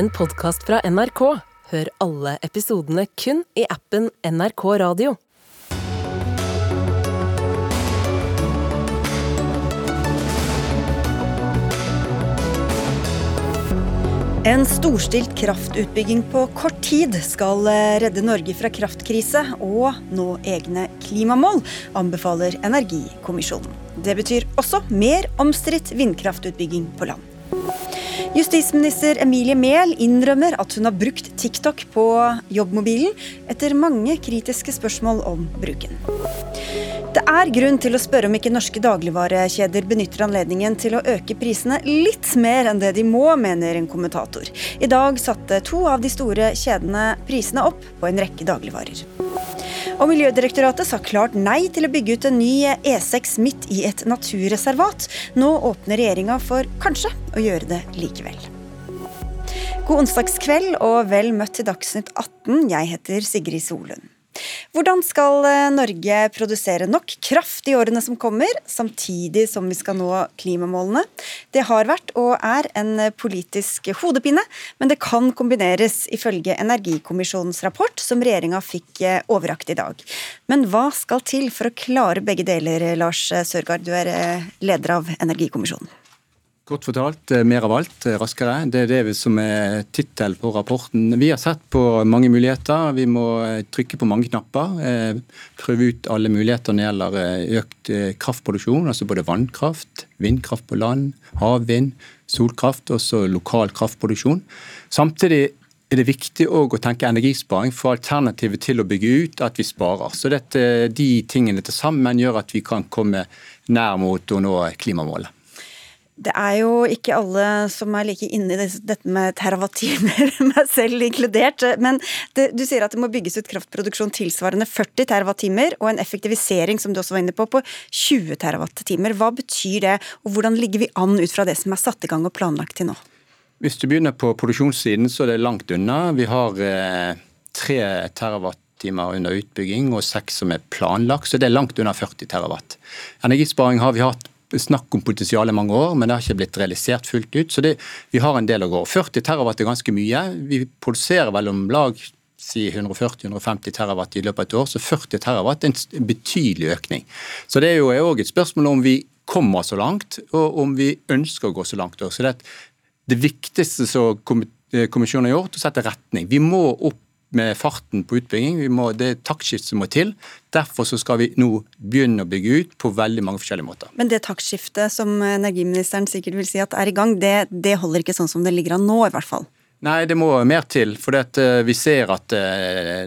en podkast fra NRK. Hør alle episodene kun i appen NRK Radio. En storstilt kraftutbygging på kort tid skal eh, redde Norge fra kraftkrise og nå egne klimamål, anbefaler Energikommisjonen. Det betyr også mer omstridt vindkraftutbygging på land. Justisminister Emilie Mehl innrømmer at hun har brukt TikTok på jobbmobilen, etter mange kritiske spørsmål om bruken. Det er grunn til å spørre om ikke norske dagligvarekjeder benytter anledningen til å øke prisene litt mer enn det de må, mener en kommentator. I dag satte to av de store kjedene prisene opp på en rekke dagligvarer. Og Miljødirektoratet sa klart nei til å bygge ut en ny E6 midt i et naturreservat. Nå åpner regjeringa for kanskje å gjøre det likevel. God onsdagskveld og vel møtt til Dagsnytt 18. Jeg heter Sigrid Solund. Hvordan skal eh, Norge produsere nok kraft i årene som kommer, samtidig som vi skal nå klimamålene? Det har vært og er en politisk hodepine, men det kan kombineres, ifølge Energikommisjonens rapport, som regjeringa fikk eh, overrakt i dag. Men hva skal til for å klare begge deler, Lars Sørgaard, du er eh, leder av Energikommisjonen? Godt fortalt. Eh, mer av alt, eh, raskere. Det er det som er tittelen på rapporten. Vi har sett på mange muligheter. Vi må eh, trykke på mange knapper. Prøve ut alle muligheter når det gjelder økt kraftproduksjon. Altså både vannkraft, vindkraft på land, havvind, solkraft, også lokal kraftproduksjon. Samtidig er det viktig å tenke energisparing, for alternativet til å bygge ut at vi sparer. Så dette, De tingene til sammen gjør at vi kan komme nær mot å nå klimamålet. Det er jo ikke alle som er like inne i dette med terawattimer, meg selv inkludert. Men det, du sier at det må bygges ut kraftproduksjon tilsvarende 40 terawattimer, og en effektivisering som du også var inne på, på 20 terawattimer. Hva betyr det, og hvordan ligger vi an ut fra det som er satt i gang og planlagt til nå? Hvis du begynner på produksjonssiden, så er det langt unna. Vi har eh, terawattimer under utbygging og seks som er planlagt, så det er langt under 40 terawatt. Energisparing har vi hatt snakk om potensial i mange år, men det har ikke blitt realisert fullt ut. Så det, vi har en del å gå. 40 terawatt er ganske mye. Vi produserer vel om lag si 140-150 terawatt i løpet av et år, så 40 terawatt er en betydelig økning. Så det er jo òg et spørsmål om vi kommer så langt, og om vi ønsker å gå så langt. Så det, det viktigste som kommisjonen har gjort, er å sette retning. Vi må opp med farten på utbygging. Må, det er taktskift som må til. Derfor så skal vi nå begynne å bygge ut på veldig mange forskjellige måter. Men det taktskiftet som energiministeren sikkert vil si at er i gang, det, det holder ikke sånn som det ligger an nå, i hvert fall? Nei, det må mer til. For eh, vi ser at eh,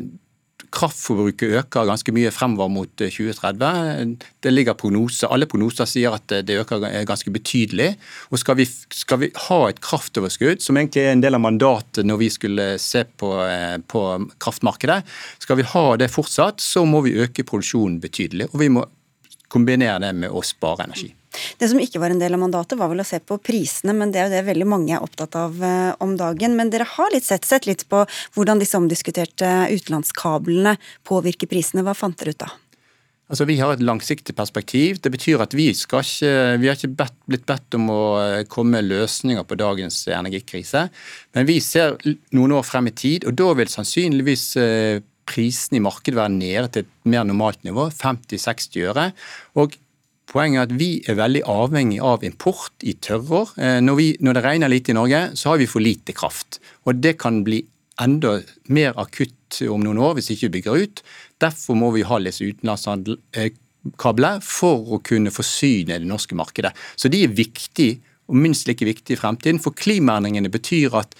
kraftforbruket øker ganske mye fremover mot 2030. Eh, det ligger prognoser, Alle prognoser sier at det øker ganske betydelig. Og skal vi, skal vi, ha et kraftoverskudd, som egentlig er en del av mandatet når vi skulle se på, eh, på kraftmarkedet, skal vi ha det fortsatt, så må vi øke produksjonen betydelig. Og vi må kombinere det med å spare energi. Det som ikke var en del av mandatet, var vel å se på prisene, men det er jo det veldig mange er opptatt av eh, om dagen. Men dere har litt sett, sett litt på hvordan disse omdiskuterte utenlandskablene påvirker prisene. Hva fant dere ut da? Altså, Vi har et langsiktig perspektiv. Det betyr at vi, skal ikke, vi har ikke bedt, blitt bedt om å eh, komme med løsninger på dagens energikrise. Men vi ser noen år frem i tid, og da vil sannsynligvis prisene prisen i markedet være nede til et mer normalt nivå, 50-60 øre. Og Poenget er at vi er veldig avhengig av import i tørrår. Eh, når, når det regner litt i Norge, så har vi for lite kraft. Og det kan bli enda mer akutt om noen år hvis ikke vi bygger ut. Derfor må vi ha disse utenlandskabler for å kunne forsyne det norske markedet. Så de er viktige, og minst like viktige i fremtiden. For klimaendringene betyr at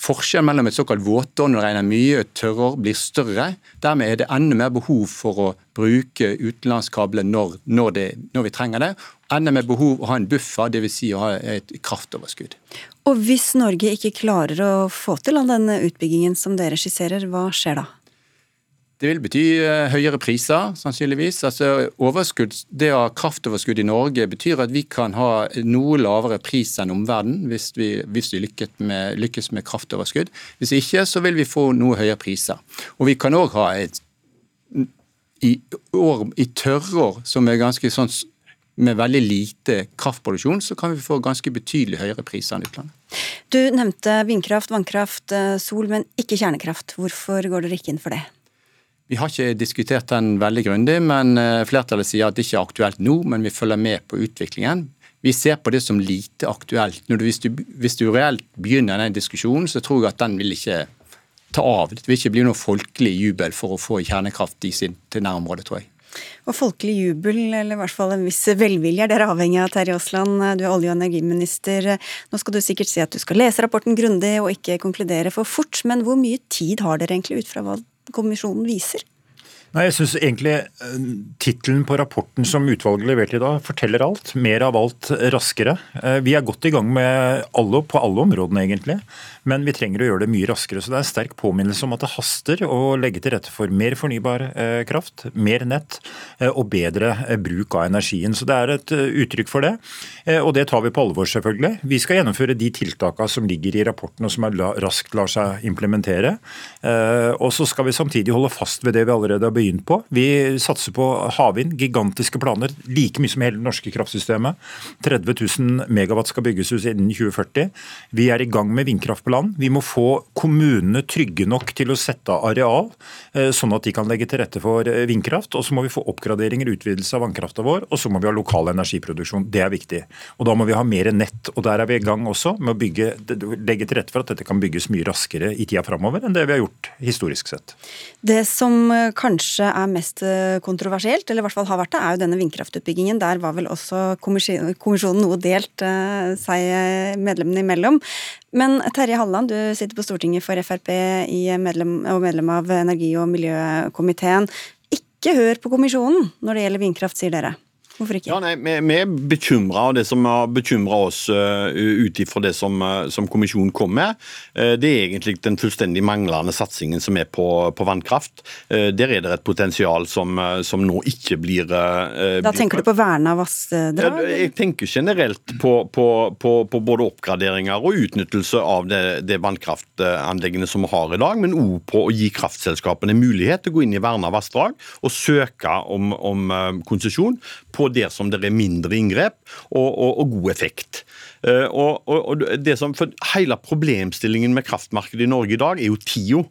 Forskjellen mellom et såkalt våtår når det regner mye og tørrår blir større. Dermed er det enda mer behov for å bruke utenlandskabler når, når, når, vi trenger det. Enda mer behov å ha en buffer, dvs. Si å ha et kraftoverskudd. Og hvis Norge ikke klarer å få til all den utbyggingen som dere skisserer, hva skjer da? Det vil bety eh, høyere priser, sannsynligvis. Altså, det å ha kraftoverskudd i Norge betyr at vi kan ha noe lavere pris enn omverdenen hvis vi, hvis vi med, lykkes, med, kraftoverskudd. Hvis ikke, så vil vi få noe høyere priser. Og vi kan òg ha et i, år, i tørrår som er ganske sånn med veldig lite kraftproduksjon, så kan vi få ganske betydelig høyere priser enn utlandet. Du nevnte vindkraft, vannkraft, eh, sol, men ikke kjernekraft. Hvorfor går dere ikke inn for det? Vi har ikke diskutert den veldig grundig, men eh, flertallet sier at det ikke er aktuelt nå, men vi følger med på utviklingen. Vi ser på det som lite aktuelt. Hvis du, hvis du reelt begynner den diskusjonen, så tror jeg at den vil ikke ta av. Det vil ikke bli noe folkelig jubel for å få kjernekraft i sitt til nærområdet, tror jeg. Og folkelig jubel, eller i hvert fall en viss velvilje, er dere avhengig av, Terje Aasland. Du er olje- og energiminister. Nå skal du sikkert si at du skal lese rapporten grundig og ikke konkludere for fort, men hvor mye tid har dere egentlig ut fra hva kommisjonen viser? Nei, jeg synes egentlig eh, Tittelen på rapporten som utvalget leverte i dag, forteller alt. Mer av alt raskere. Eh, vi er godt i gang med alle, på alle områdene, egentlig. Men vi trenger å gjøre det mye raskere. Så det er en sterk påminnelse om at det haster å legge til rette for mer fornybar eh, kraft, mer nett og bedre bruk av energien. Så det er et uttrykk for det. Og det tar vi på alvor, selvfølgelig. Vi skal gjennomføre de tiltakene som ligger i rapporten og som raskt lar seg implementere. Og så skal vi samtidig holde fast ved det vi allerede har begynt på. Vi satser på havvind, gigantiske planer, like mye som hele det norske kraftsystemet. 30 000 megawatt skal bygges ut innen 2040. Vi er i gang med vindkraft på land. Vi må få kommunene trygge nok til å sette av areal, eh, sånn at de kan legge til rette for eh, vindkraft. Og så må vi få oppgraderinger, utvidelse av vannkrafta vår, og så må vi ha lokal energiproduksjon. Det er viktig. Og da må vi ha mer nett. Og der er vi i gang også med å bygge, legge til rette for at dette kan bygges mye raskere i tida framover enn det vi har gjort historisk sett. Det som eh, kanskje kanskje er mest eh, kontroversielt, eller i hvert fall har vært det, er jo denne vindkraftutbyggingen. Der var vel også kommisjonen noe delt eh, seg eh, medlemmene imellom. Men Terje Halleland, du sitter på Stortinget for Frp medlem, og medlem av energi- og miljøkomiteen. Ikke hør på kommisjonen når det gjelder vindkraft, sier dere. Hvorfor ikke? Ja, nei, vi, vi, er bekymra, og det som har bekymra oss uh, ut ifra det som, uh, som, kommisjonen kom med, uh, det er egentlig den fullstendig manglende satsingen som er på, på vannkraft. Der er det et potensial som, som nå ikke blir Da tenker du på verna vassdrag? Ja, Jeg tenker generelt på, på, på, både oppgraderinger og utnyttelse av det, det vannkraftanleggene som vi har i dag, men òg på å gi kraftselskapene mulighet til å gå inn i verna vassdrag og søke om, om konsesjon på der som det er mindre inngrep og, og, og god effekt. Uh, og, og, det som, for Hele problemstillingen med kraftmarkedet i Norge i dag er jo tida.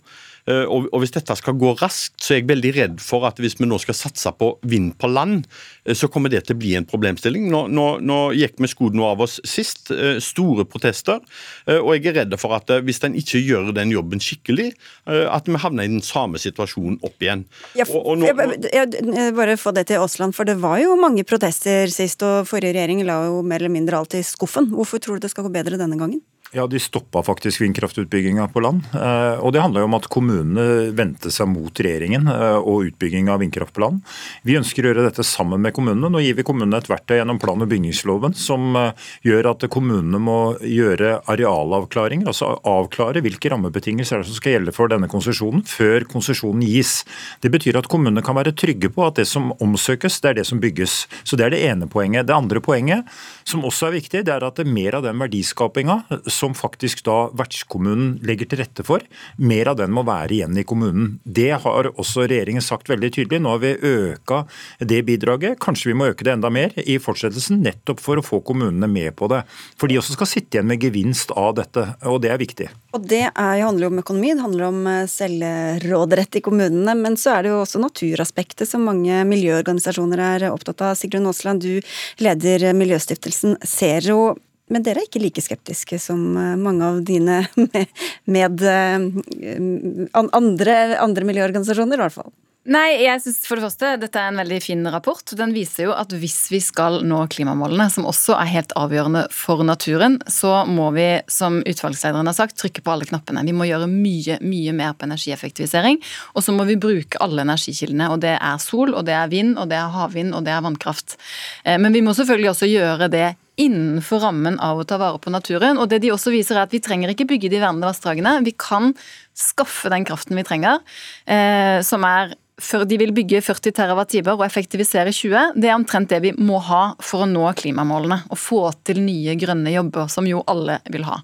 Eh, og Hvis dette skal gå raskt, så er jeg veldig redd for at hvis vi nå skal satse på vind på land, eh, så kommer det til å bli en problemstilling. Nå, nå, nå gikk vi skoene av oss sist. Eh, store protester. Og jeg er redd for at hvis en ikke gjør den jobben skikkelig, at vi havner i den samme situasjonen opp igjen. Ja, og, og nå, jeg, jeg, bare få det til Aasland, for det var jo mange protester sist, og forrige regjering la jo mer eller mindre alt i skuffen. Hvorfor tror du det skal gå bedre denne gangen? Ja, De stoppa faktisk vindkraftutbygginga på land. Eh, og Det handla om at kommunene vendte seg mot regjeringen eh, og utbygging av vindkraft på land. Vi ønsker å gjøre dette sammen med kommunene. Nå gir vi kommunene et verktøy gjennom plan- og bygningsloven som eh, gjør at kommunene må gjøre arealavklaringer, altså avklare hvilke rammebetingelser som skal gjelde for denne konsesjonen før konsesjonen gis. Det betyr at kommunene kan være trygge på at det som omsøkes, det er det som bygges. Så Det er det ene poenget. Det andre poenget, som også er viktig, det er at det er mer av den verdiskapinga som faktisk da vertskommunen legger til rette for, mer av den må være igjen i kommunen. Det har også regjeringen sagt veldig tydelig. Nå har vi øka det bidraget. Kanskje vi må øke det enda mer i fortsettelsen, nettopp for å få kommunene med på det. For de også skal sitte igjen med gevinst av dette, og det er viktig. Og Det er, handler jo om økonomi, det handler om eh, selvråderett i kommunene. Men så er det jo også naturaspektet som mange miljøorganisasjoner er opptatt av. Sigrun Aasland, du leder Miljøstiftelsen Zero. Men dere er ikke like skeptiske som eh, mange av dine med, med andre, andre miljøorganisasjoner, i hvert fall. Nei, jeg synes for det første dette er en veldig fin rapport. Den viser jo at hvis vi skal nå klimamålene, som også er helt avgjørende for naturen, så må vi, som utvalgslederen har sagt, trykke på alle knappene. Vi må gjøre mye, mye mer på energieffektivisering. Og så må vi bruke alle energikildene. Og det er sol, og det er vind, og det er havvind, og det er vannkraft. Eh, men vi må selvfølgelig også gjøre det innenfor rammen av å ta vare på naturen. Og det de også viser er at Vi trenger ikke bygge de vernede vassdragene. Vi kan skaffe den kraften vi trenger, eh, som er før de vil bygge 40 TWh og effektivisere 20, det er omtrent det vi må ha for å nå klimamålene. Og få til nye grønne jobber, som jo alle vil ha.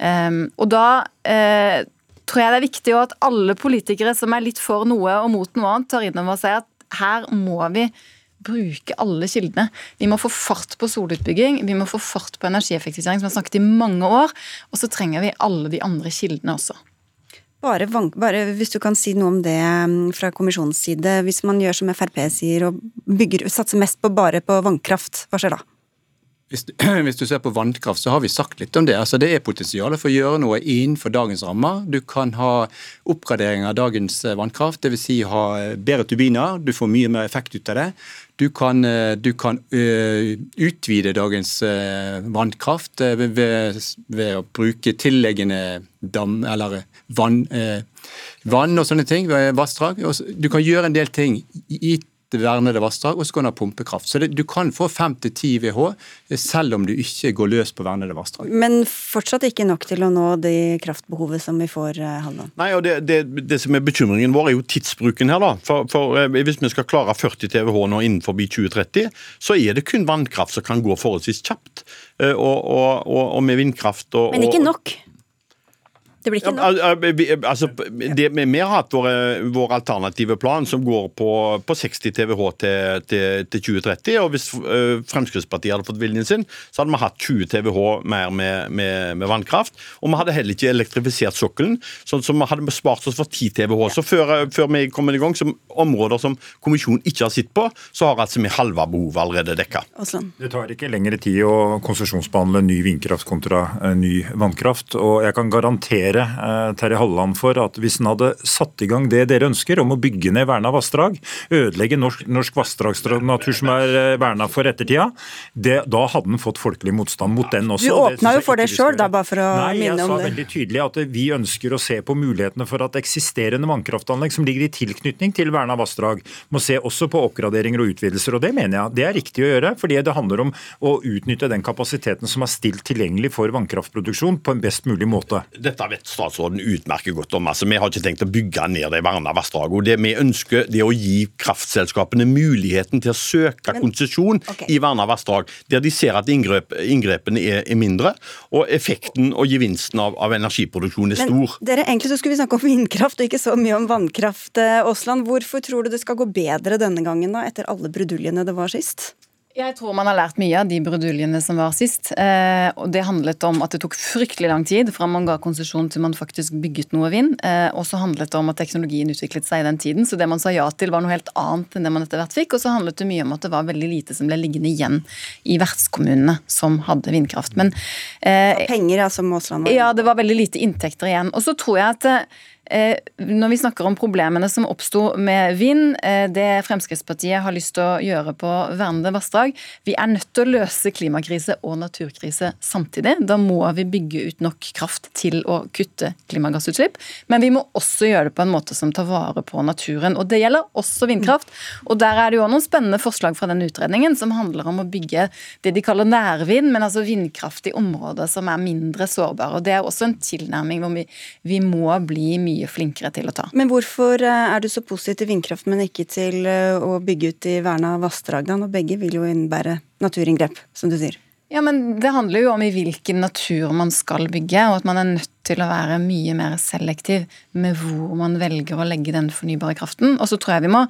Um, og da uh, tror jeg det er viktig at alle politikere som er litt for noe og mot noe annet, tar inn over seg at her må vi bruke alle kildene. Vi må få fart på solutbygging, vi må få fart på energieffektivisering, som vi har snakket i mange år. Og så trenger vi alle de andre kildene også. Bare, bare, hvis du kan si noe om det mm, fra kommisjonens side. Hvis man gjør som Frp sier og bygger, satser mest på bare på vannkraft, hva skjer da? Hvis, hvis, du ser på vannkraft, så har vi sagt litt om det. Altså, det er potensial for å gjøre noe innenfor dagens rammer. Du kan ha oppgradering av dagens eh, vannkraft, dvs. Si ha eh, bedre turbiner. Du får mye mer effekt ut av det. Du kan, eh, du kan utvide dagens vannkraft ved, ved, ved, å bruke tilleggende dam, eller vann, vann og sånne ting, vassdrag. Du kan gjøre en del ting i vernede vassdrag, og så kan du ha pumpekraft. Så det, Du kan få 5-10 VH selv om du ikke går løs på vernede vassdrag. Men fortsatt ikke nok til å nå det kraftbehovet som vi får, eh, Halvdan? Nei, og det, det, det, som er Bekymringen vår er jo tidsbruken her. da. For, for eh, Hvis vi skal klare 40 TWh nå innenfor 2030, så er det kun vannkraft som kan gå forholdsvis kjapt. Eh, og, og, og, og med vindkraft og Men ikke nok? Det blir ikke nok? altså, det, vi har hatt vår, vår, alternative plan som går på, på 60 TWh til, til, til, 2030. og Hvis uh, Fremskrittspartiet hadde fått viljen sin, så hadde vi hatt 20 TWh mer med, med, med, vannkraft. Og vi hadde heller ikke elektrifisert sokkelen, sånn som vi hadde spart oss for 10 TWh. Så før, før vi kommer i gang, som områder som kommisjonen ikke har sett på, så har altså vi halve behovet allerede dekka. Det tar ikke lengre tid å konsesjonsbehandle ny vindkraft kontra ny vannkraft. og jeg kan garantere dere, eh, Terje Halleland, for at hvis han hadde satt i gang det dere ønsker, om å bygge ned verna vassdrag, ødelegge norsk, norsk vassdragsnatur som er eh, verna for ettertida, det, da hadde han fått folkelig motstand mot den også. Du åpna jo for det sjøl, bare for å Nei, minne om det. Nei, jeg sa veldig tydelig at vi ønsker å se på mulighetene for at eksisterende vannkraftanlegg som ligger i tilknytning til verna vassdrag, må se også på oppgraderinger og utvidelser. Og det mener jeg det er riktig å gjøre, fordi det handler om å utnytte den kapasiteten som er stilt tilgjengelig for vannkraftproduksjon på en best mulig måte. Dette vet statsråden utmerket godt om. Altså, Vi har ikke tenkt å bygge ned de verna vassdragene. Det vi ønsker, det er å gi kraftselskapene muligheten til å søke konsesjon okay. i verna vassdrag, der de ser at inngrep, inngrepene er, er, mindre, og effekten og gevinsten av, av energiproduksjon er stor. Men dere, Egentlig så skulle vi snakke om vindkraft og ikke så mye om vannkraft. Aasland, eh, hvorfor tror du det skal gå bedre denne gangen, da, etter alle bruduljene det var sist? Jeg tror man har lært mye av de bruduljene som var sist. Eh, og Det handlet om at det tok fryktelig lang tid fra man ga konsesjon til man faktisk bygget noe vind. Eh, og så handlet det om at teknologien utviklet seg i den tiden, så det man sa ja til var noe helt annet enn det man etter hvert fikk. Og så handlet det mye om at det var veldig lite som ble liggende igjen i vertskommunene som hadde vindkraft. Men eh, Penger, altså Måsland? Ja, det var veldig lite inntekter igjen. Og så tror jeg at Eh, når vi snakker om problemene som oppsto med vind, eh, det Fremskrittspartiet har lyst til å gjøre på vernede vassdrag Vi er nødt til å løse klimakrise og naturkrise samtidig. Da må vi bygge ut nok kraft til å kutte klimagassutslipp. Men vi må også gjøre det på en måte som tar vare på naturen. Og det gjelder også vindkraft. Og der er det jo noen spennende forslag fra den utredningen som handler om å bygge det de kaller nærvind, men altså vindkraft i områder som er mindre sårbare. Og det er også en tilnærming hvor vi, vi må bli mye mye flinkere til å ta. Men hvorfor eh, er du så positiv til vindkraft, men ikke til eh, å bygge ut i verna vassdrag, da? Når begge vil jo innebære naturinngrep, som du sier. Ja, men Det handler jo om i hvilken natur man skal bygge, og at man er nødt til å være mye mer selektiv med hvor man velger å legge den fornybare kraften. Og så tror jeg vi må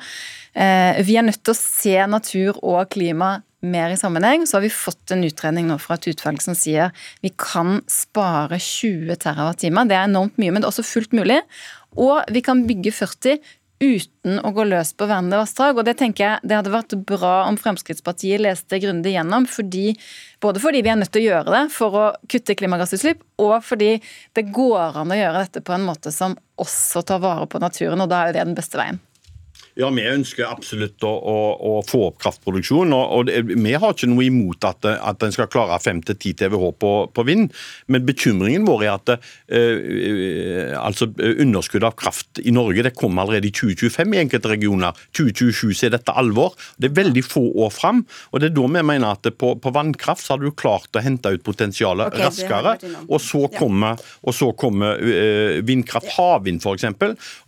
eh, Vi er nødt til å se natur og klima mer i sammenheng, så har vi fått en utredning nå fra et utvalg som sier vi kan spare 20 TWh. Det er enormt mye, men det er også fullt mulig. Og vi kan bygge 40 uten å gå løs på vernede vassdrag. Og det tenker jeg det hadde vært bra om Fremskrittspartiet leste grundig gjennom. Fordi, både fordi vi er nødt til å gjøre det for å kutte klimagassutslipp, og fordi det går an å gjøre dette på en måte som også tar vare på naturen. Og da er jo det den beste veien. Ja, Vi ønsker absolutt å, å, å få opp kraftproduksjonen. og, og det, Vi har ikke noe imot at, at en skal klare 5-10 TWh på, på, vind, men bekymringen vår er at uh, altså underskudd av kraft i Norge det kommer allerede i 2025 i enkelte regioner. 2027 så er dette alvor. Det er veldig få år fram. og det er da vi mener at på, på vannkraft så hadde du klart å hente ut potensialet okay, raskere. Og så kommer, ja. og så kommer uh, vindkraft, havvind f.eks.,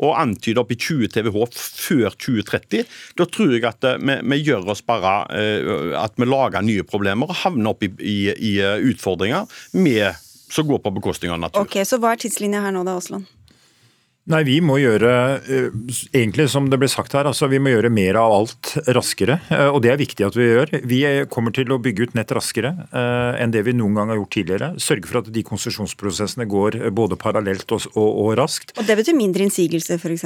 og antyder opp i 20 TWh før 2030. Da tror jeg at eh, vi, vi gjør oss bare eh, at vi lager nye problemer og havner opp i, i, i eh, utfordringer med, som går på bekostning av natur. Ok, Så hva er tidslinja her nå da, Aasland? Nei, Vi må gjøre eh, egentlig som det ble sagt her, altså vi må gjøre mer av alt raskere. eh, Og det er viktig at vi gjør. Vi kommer til å bygge ut nett raskere eh, enn det vi noen gang har gjort tidligere. Sørge for at de konsesjonsprosessene går både parallelt og, og, og raskt. Og det betyr mindre innsigelser, f.eks.?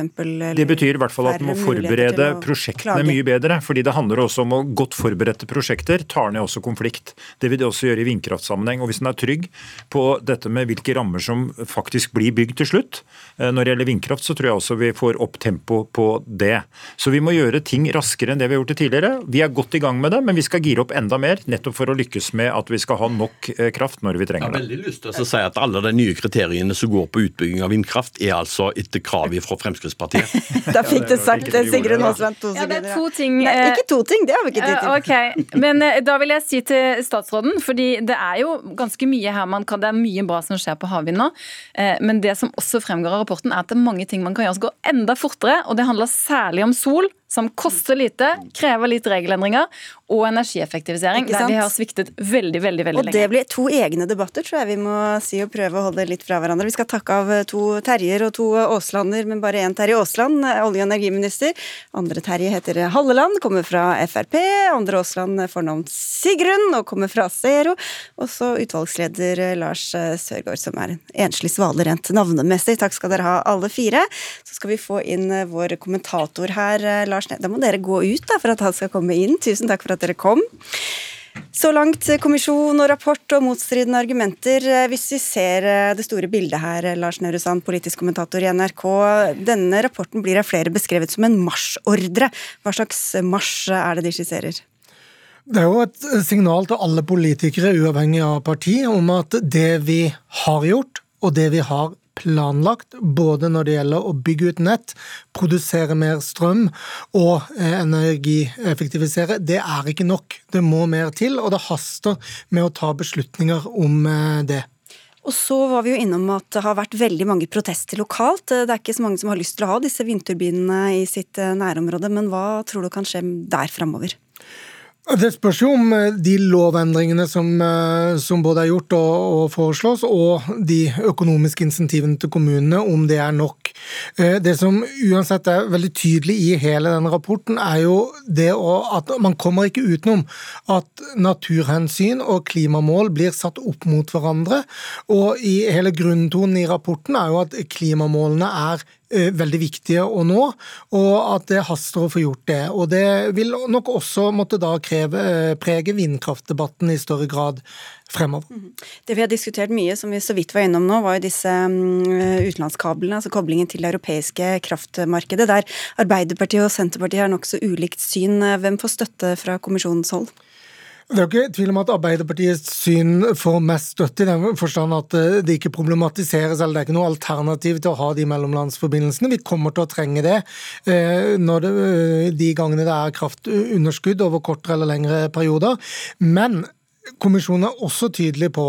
Det betyr i hvert fall at man må forberede prosjektene mye bedre. fordi det handler også om å godt forberedte prosjekter tar ned også konflikt. Det vil det også gjøre i vindkraftsammenheng. Og hvis en er trygg på dette med hvilke rammer som faktisk blir bygd til slutt, eh, når det gjelder vindkraft, så tror jeg også vi får opp tempo på det. Så vi må gjøre ting raskere enn det vi har gjort det tidligere. Vi er godt i gang med det, men vi skal gire opp enda mer, nettopp for å lykkes med at vi skal ha nok eh, kraft når vi trenger det. Jeg har veldig lyst til å si at alle de nye kriteriene som går på utbygging av vindkraft, er altså etter krav fra Fremskrittspartiet. da fikk du sagt det, Sigrun Aasland. To ja, det er to ting. Nei, ikke to ting, det har vi ikke tid til. Okay. Men eh, da vil jeg si til statsråden, fordi det er jo ganske mye her man kan, det er mye bra som skjer på havvind nå, eh, men det som også fremgår av rapporten, er at mange ting man kan gjøre som går enda fortere, og det handler særlig om sol som koster lite, krever litt regelendringer, og energieffektivisering, der vi har sviktet veldig veldig, veldig lenge. Og det blir to egne debatter, tror jeg vi må si, og prøve å holde litt fra hverandre. Vi skal takke av to Terjer og to Aaslander, men bare én Terje Aasland, olje- og energiminister. Andre Terje heter Halleland, kommer fra Frp. Andre Aasland fornavn Sigrun og kommer fra Zero. Og så utvalgsleder Lars Sørgaard, som er en enslig svale rent navnemessig. Takk skal dere ha, alle fire. Så skal vi få inn vår kommentator her, Lars Lars Nehru. Da må dere gå ut da, for at han skal komme inn. Tusen takk for at dere kom. Så langt kommisjon og rapport og motstridende argumenter. Hvis vi ser eh, det store bildet her, Lars Nehru Sand, politisk kommentator i NRK. Denne rapporten blir av flere beskrevet som en marsjordre. Hva slags marsj er det de skisserer? Det er jo et signal til alle politikere, uavhengig av parti, om at det vi har gjort, og det vi har planlagt, både når det gjelder å bygge ut nett, produsere mer strøm og eh, energieffektivisere. Det er ikke nok. Det må mer til, og det haster med å ta beslutninger om eh, det. Og så var vi jo innom at det har vært veldig mange protester lokalt. Det er ikke så mange som har lyst til å ha disse vindturbinene i sitt eh, nærområde, men hva tror du kan skje der framover? Det spørs jo om eh, de lovendringene som, eh, som både er gjort og, og, foreslås, og de økonomiske insentivene til kommunene, om det er nok. Eh, det som uansett er veldig tydelig i hele denne rapporten, er jo det at man kommer ikke utenom at naturhensyn og klimamål blir satt opp mot hverandre. Og hele grunntonen i rapporten er jo at klimamålene er veldig viktige å nå, og at det haster å få gjort det. Og det vil nok også måtte da kreve, eh, prege vindkraftdebatten i større grad fremover. Mhm. Det vi har diskutert mye, som vi så vidt var innom nå, var jo disse mm, utenlandskablene, altså koblingen til det europeiske kraftmarkedet, der Arbeiderpartiet og Senterpartiet har nokså ulikt syn. Hvem får støtte fra kommisjonens hold? Det er jo ikke tvil om at Arbeiderpartiets syn får mest støtte, i den forstand at eh, det ikke problematiseres, eller det er ikke noe alternativ til å ha de mellomlandsforbindelsene. Vi kommer til å trenge det, eh, det eh, de gangene det er kraftunderskudd over kortere eller lengre perioder. Men Kommisjonen er også tydelig på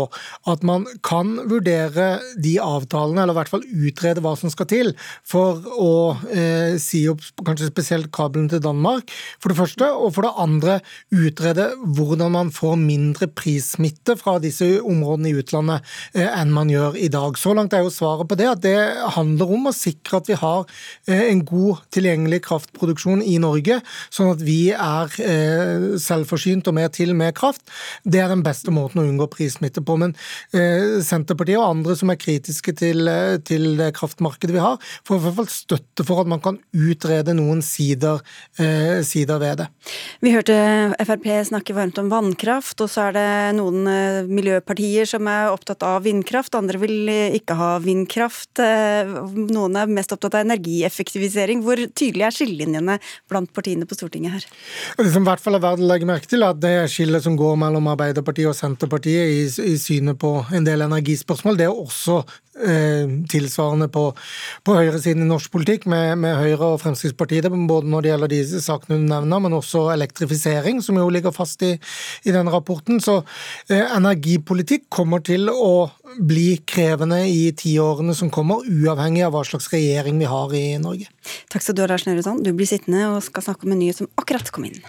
at man kan vurdere de avtalene, eller i hvert fall utrede hva som skal til for å eh, si opp kanskje spesielt kabelen til Danmark, for det første. Og for det andre utrede hvordan man får mindre prissmitte fra disse områdene i utlandet eh, enn man gjør i dag. Så langt er jo svaret på det at det handler om å sikre at vi har eh, en god tilgjengelig kraftproduksjon i Norge, sånn at vi er eh, selvforsynt og mer til med kraft. Det er er den beste måten å unngå prissmitte på. Men eh, Senterpartiet og andre som er kritiske til, eh, til, det kraftmarkedet vi har, får i hvert fall støtte for at man kan utrede noen sider, eh, sider ved det. Vi hørte Frp snakke varmt om vannkraft, og så er det noen eh, miljøpartier som er opptatt av vindkraft, andre vil ikke ha vindkraft. Eh, noen er mest opptatt av energieffektivisering. Hvor tydelige er skillelinjene blant partiene på Stortinget her? Det som i hvert fall er verdt å legge merke til, er at det skillet som går mellom Arbeiderpartiet Arbeiderpartiet og Senterpartiet i, i synet på en del energispørsmål. Det er også eh, tilsvarende på, på høyresiden i norsk politikk, med, med, Høyre og Fremskrittspartiet, både når det gjelder de sakene du nevner, men også elektrifisering, som jo ligger fast i, i den rapporten. Så eh, energipolitikk kommer til å bli krevende i tiårene som kommer, uavhengig av hva slags regjering vi har i Norge. Takk skal du ha, Lars Nehru Du blir sittende og skal snakke om en nyhet som akkurat kom inn.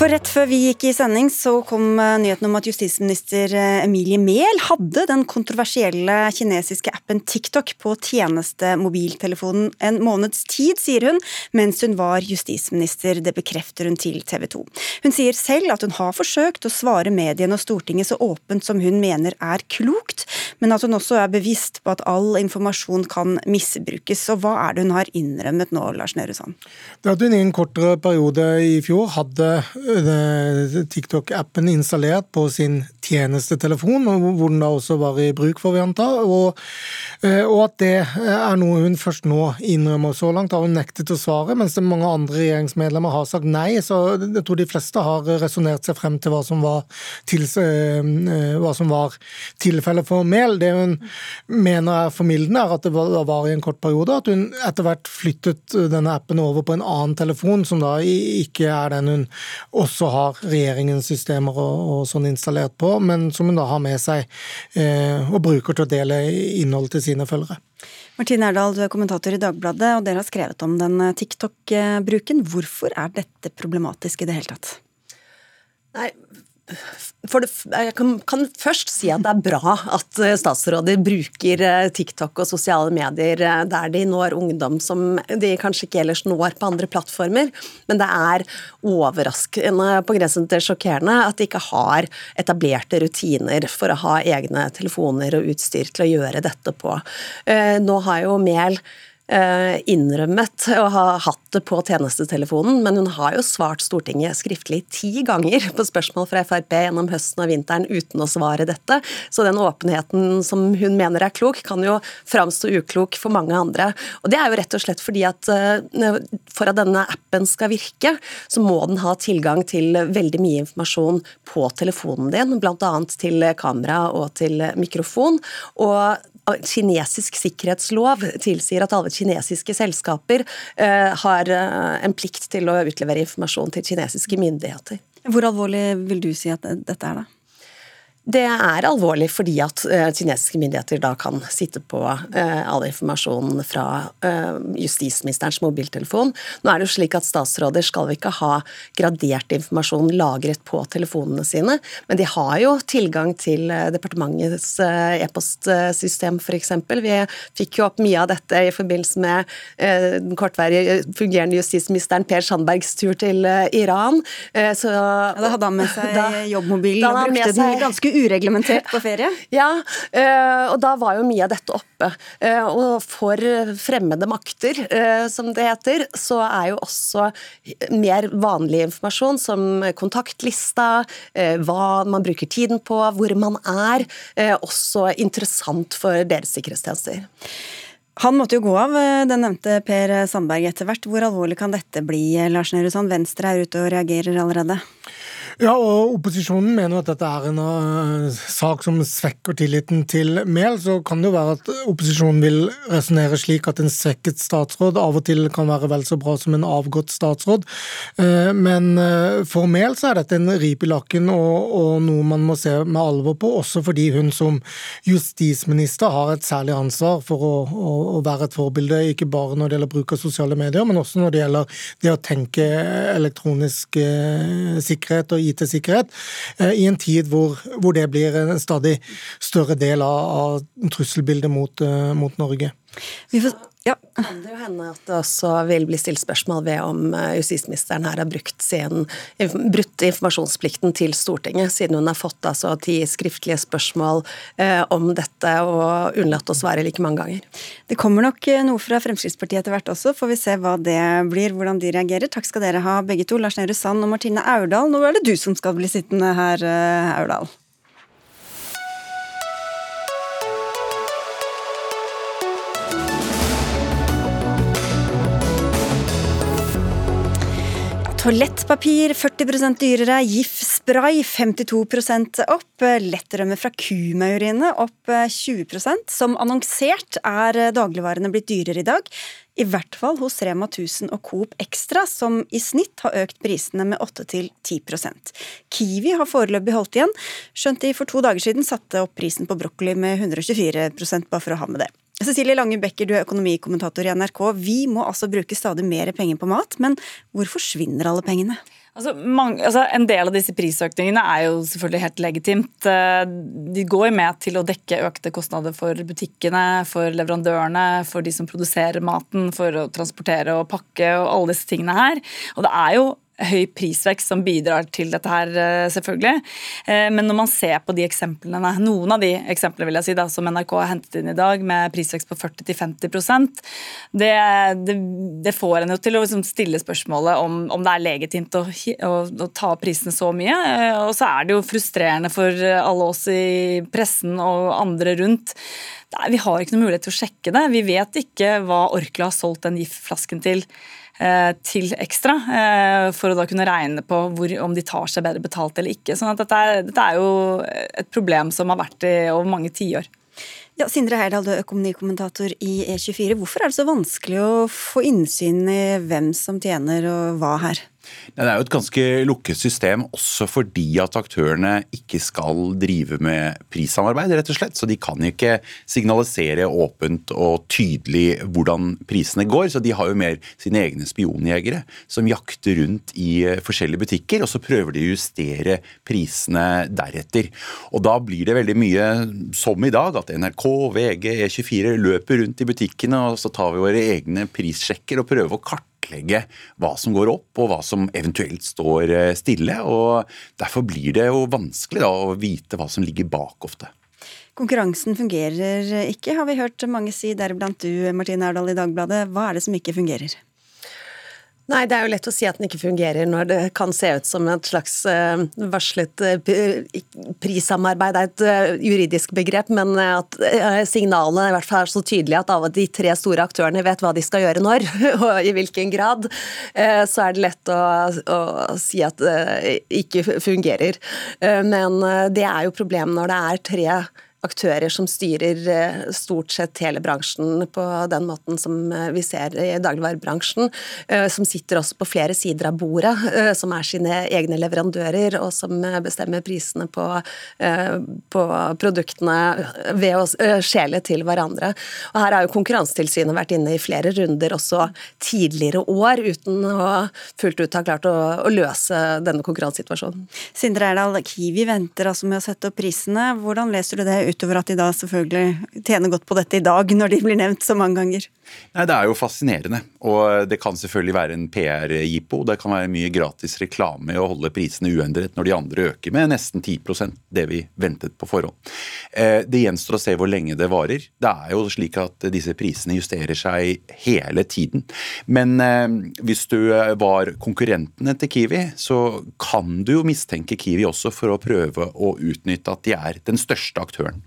For rett før vi gikk i sending, så kom eh, nyheten om at justisminister eh, Emilie Mehl hadde den kontroversielle kinesiske appen TikTok på tjenestemobiltelefonen en måneds tid, sier hun, mens hun var justisminister. Det bekrefter hun til TV 2. Hun sier selv at hun har forsøkt å svare mediene og Stortinget så åpent som hun mener er klokt, men at hun også er bevisst på at all informasjon kan misbrukes. Og hva er det hun har innrømmet nå, Lars Nehru Sand? Det at hun i en kortere periode i fjor hadde TikTok-appen installert på sin tjenestetelefon, hvor den da også var i bruk, får vi anta. Og, eh, og, at det er noe hun først nå innrømmer. Så langt har hun nektet å svare, mens mange andre regjeringsmedlemmer har sagt nei. Så jeg tror de fleste har resonnert seg frem til hva som var, til, eh, hva som var tilfellet for Mehl. Det hun mener er formildende, er at det var i en kort periode, at hun etter hvert flyttet denne appen over på en annen telefon, som da ikke er den hun også har regjeringens systemer og, og, sånn installert på, men som hun da har med seg eh, og bruker til å dele innhold til sine følgere. Martine Erdal, du er kommentator i Dagbladet, og dere har skrevet om den eh, TikTok-bruken. Hvorfor er dette problematisk i det hele tatt? Nei, for det, jeg kan, kan, først si at det er bra at eh, statsråder bruker eh, TikTok og sosiale medier eh, der de når ungdom som de kanskje ikke ellers når på andre plattformer. Men det er overraskende på grensen til sjokkerende at de ikke har etablerte rutiner for å ha egne telefoner og utstyr til å gjøre dette på. Nå har jo Mehl Eh, innrømmet å ha hatt det på tjenestetelefonen, men hun har jo svart Stortinget skriftlig ti ganger på spørsmål fra Frp gjennom høsten og vinteren uten å svare dette. Så den åpenheten som hun mener er klok, kan jo framstå uklok for mange andre. Og det er jo rett og slett fordi at eh, for at denne appen skal virke, så må den ha tilgang til veldig mye informasjon på telefonen din, bl.a. til kamera og til mikrofon. Og kinesisk sikkerhetslov tilsier at alle kinesiske selskaper eh, har eh, en plikt til å utlevere informasjon til kinesiske myndigheter. Hvor alvorlig vil du si at dette er, da? Det er alvorlig fordi at uh, kinesiske myndigheter da kan sitte på uh, all informasjonen fra uh, justisministerens mobiltelefon. Nå er det jo slik at Statsråder skal ikke ha gradert informasjon lagret på telefonene sine, men de har jo tilgang til departementets e-postsystem f.eks. Vi fikk jo opp mye av dette i forbindelse med den kortvarige fungerende justisministeren Per Sandbergs tur til Iran. Så, ja, da hadde han med seg da, jobbmobilen og brukte den ganske ureglementert på ferie? Ja, eh, og da var jo mye av dette oppe. Eh, og for fremmede makter, eh, som det heter, så er jo også mer vanlig informasjon som kontaktlista, hva man bruker tiden på, hvor man er, også interessant for deres sikkerhetstjenester. Han måtte jo gå av, den nevnte Per Sandberg etter hvert. Hvor alvorlig kan dette bli, Lars Nehru Sand? Venstre er ute og reagerer allerede. Ja, og opposisjonen mener at dette er en uh, sak som svekker tilliten til Mehl. Så kan det jo være at opposisjonen vil resonnere slik at en svekket statsråd av og til kan være vel så bra som en avgått statsråd. Uh, men uh, for Mehl så er dette en rip i lakken og, og, noe man må se med alvor på, også fordi hun som justisminister har et særlig ansvar for å, å, å være et forbilde, ikke bare når det gjelder bruk av sosiale medier, men også når det gjelder det å tenke elektronisk sikkerhet og IT-sikkerhet, eh, i en tid hvor, hvor, det blir en stadig større del av, av trusselbildet mot, eh, mot Norge. Vi får ja. Kan det jo hende at det også vil bli stilt spørsmål ved om eh, justisministeren her har brukt sin, brutt informasjonsplikten til Stortinget, siden hun har fått altså ti skriftlige spørsmål eh, om dette og unnlatt å svare like mange ganger. Det kommer nok eh, noe fra Fremskrittspartiet etter hvert også, får vi se hva det blir, hvordan de reagerer. Takk skal dere ha begge to, Lars Nehru Sand og Martine Aurdal. Nå er det du som skal bli sittende her, eh, Aurdal. Toalettpapir 40 dyrere, GIF-spray 52% opp, lettrømme fra kumaurinet opp 20% Som annonsert er dagligvarene blitt dyrere i dag. I hvert fall hos Rema 1000 og Coop Extra, som i snitt har økt prisene med 8-10% Kiwi har foreløpig holdt igjen, skjønt de for to dager siden satte opp prisen på brokkoli med 124% bare for å ha med det. Cecilie Lange Becker, du er økonomikommentator i NRK. Vi må altså bruke stadig mer penger på mat, men hvor forsvinner alle pengene? Altså, mange, altså, en del av disse prisøkningene er jo selvfølgelig helt legitimt. Eh, de går med til å dekke økte kostnader for butikkene, for leverandørene, for de som produserer maten, for å transportere og pakke og alle disse tingene her. Og det er jo høy prisvekst som bidrar til dette her, eh, selvfølgelig. Eh, men når man ser på de eksemplene, noen av de eksemplene vil jeg si da, som NRK har hentet inn i dag, med prisvekst på 40-50 det, det, det, får en jo til å liksom stille spørsmålet om, om, det er legitimt å, å, å ta opp prisene så mye. Eh, og så er det jo frustrerende for alle oss i pressen og andre rundt. Vi har ikke noen mulighet til å sjekke det. Vi vet ikke hva Orkla har solgt den giftflasken til. Eh, til ekstra, eh, for å da kunne regne på hvor, om de tar seg bedre betalt eller ikke. Sånn at dette dette er jo et problem som har vært i over mange tiår. Ja, Sindre Heyerdahl, du er økonomikommentator i E24. Hvorfor er det så vanskelig å få innsyn i hvem som tjener og hva her? Det er jo et ganske lukket system også fordi at aktørene ikke skal drive med prissamarbeid, rett og slett. Så de kan ikke signalisere åpent og tydelig hvordan prisene går. Så de har jo mer sine egne spionjegere som jakter rundt i forskjellige butikker, og så prøver de å justere prisene deretter. Og da blir det veldig mye som i dag, at NRK, VG, E24 løper rundt i butikkene, og så tar vi våre egne prissjekker og prøver å kartlegge kartlegge hva som går opp, og hva som eventuelt står eh, stille. og Derfor blir det jo vanskelig da, å vite hva som ligger bak ofte. Konkurransen fungerer ikke, har vi hørt mange si, deriblant du Martine Erdal i Dagbladet. Hva er det som ikke fungerer? Nei, det er jo lett å si at den ikke fungerer når det kan se ut som et slags uh, varslet uh, prissamarbeid. Det er et uh, juridisk begrep, men at signalene i hvert fall er så tydelige at av de tre store aktørene vet hva de skal gjøre når, og i hvilken grad, så er det lett å, å si at det ikke fungerer. Men det er jo problemet når det er tre aktører som styrer eh, stort sett hele bransjen på den måten som eh, vi ser i dagligvarebransjen, eh, som sitter også på flere sider av bordet, som er sine egne leverandører, og som bestemmer prisene på, på produktene ved å skjele til hverandre. Og Her har jo Konkurransetilsynet vært inne i flere runder også tidligere år, uten å fullt ut ha klart å, å løse denne konkurransesituasjonen. Sindre Erdal, Kiwi venter altså med å sette opp prisene. Hvordan leser du det utover at de da selvfølgelig tjener godt på dette i dag, når de blir nevnt så mange ganger? Nei, Det er jo fascinerende. Og det kan selvfølgelig være en PR-jippo. Det kan være mye gratis reklame å holde prisene uendret når de andre øker med nesten 10% det vi ventet på forhånd. Eh, det gjenstår å se hvor lenge det varer. Det er jo slik at disse prisene justerer seg hele tiden. Men eh, hvis du var konkurrentene til Kiwi, så kan du jo mistenke Kiwi også for å prøve å utnytte at de er den største aktøren.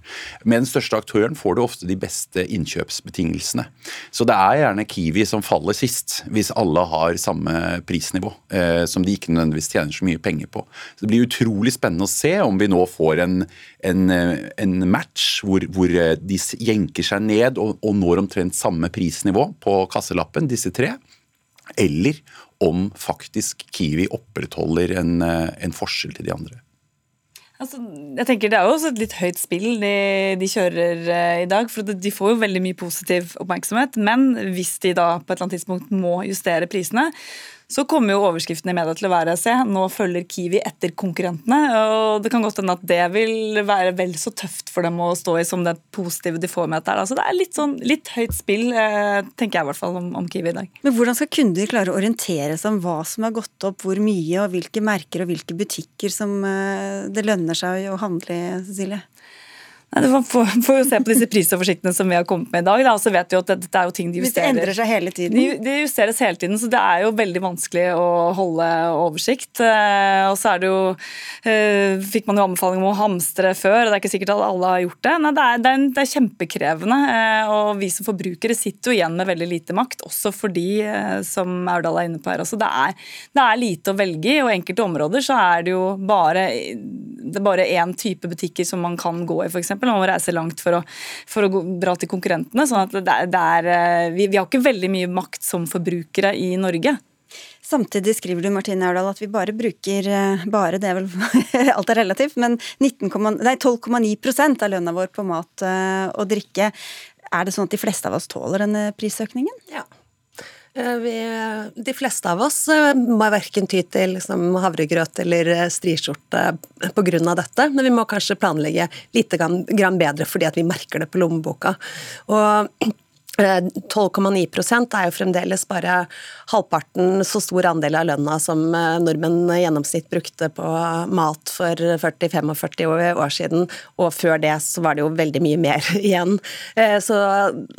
Med den største aktøren får du ofte de beste innkjøpsbetingelsene. Så det er gjerne Kiwi som faller sist, hvis alle har samme prisnivå, eh, som de ikke nødvendigvis tjener så mye penger på. Så Det blir utrolig spennende å se om vi nå får en, en, en match hvor, hvor, eh, de jenker seg ned og, og når omtrent samme prisnivå på kasselappen, disse tre. Eller om faktisk Kiwi opprettholder en, eh, en forskjell til de andre. Altså, jeg tenker Det er jo også et litt høyt spill de, de kjører uh, i dag. for De får jo veldig mye positiv oppmerksomhet. Men hvis de da på et eller annet tidspunkt må justere prisene, så kommer jo overskriften i media til å være se, nå følger Kiwi etter konkurrentene. og Det kan godt hende at det vil være vel så tøft for dem å stå i som det positive de får med dette. Altså, det er litt, sånn, litt høyt spill, eh, tenker jeg i hvert fall om, om, Kiwi i dag. Men Hvordan skal kunder klare å orientere seg om hva som har gått opp, hvor mye, og hvilke merker og hvilke butikker som eh, det lønner seg å handle i, Cecilie? Nei, man får, får jo se på disse prisoversiktene som vi har kommet med i dag. Da, så vet vi at dette er jo ting de justerer. Hvis det endrer seg hele tiden? De, de, justeres hele tiden, så det er jo veldig vanskelig å holde oversikt. Eh, og så er det jo eh, Fikk man jo anbefaling om å hamstre før, og det er ikke sikkert at alle har gjort det. Nei, det, er, det, er, det er kjempekrevende, eh, og vi som forbrukere sitter jo igjen med veldig lite makt, også for de som Aurdal er inne på her Altså, det er, det er lite å velge i, og enkelte områder så er det jo bare det er bare én type butikker som man kan gå i, f.eks. Man må reise langt for å, for å dra til konkurrentene. sånn at det det er, eh, vi, vi har ikke veldig mye makt som forbrukere i Norge. Samtidig skriver du Martine Aurdal, at vi bare bruker eh, bare, det er vel alt er relativt, men 12,9 av lønna vår på mat eh, og drikke. Er det sånn at de fleste av oss tåler denne prisøkningen? Ja. Eh, vi, de fleste av oss eh, må verken ty til liksom, havregrøt eller eh, striskjorte pga. dette, men vi må kanskje planlegge litt grann bedre fordi vi merker det på lommeboka. Og 12,9 eh, er jo fremdeles bare halvparten så stor andel av lønna som nordmenn nordmenn gjennomsnitt brukte på mat for 40-45 år siden, og før det så var det jo veldig mye mer igjen. Eh, så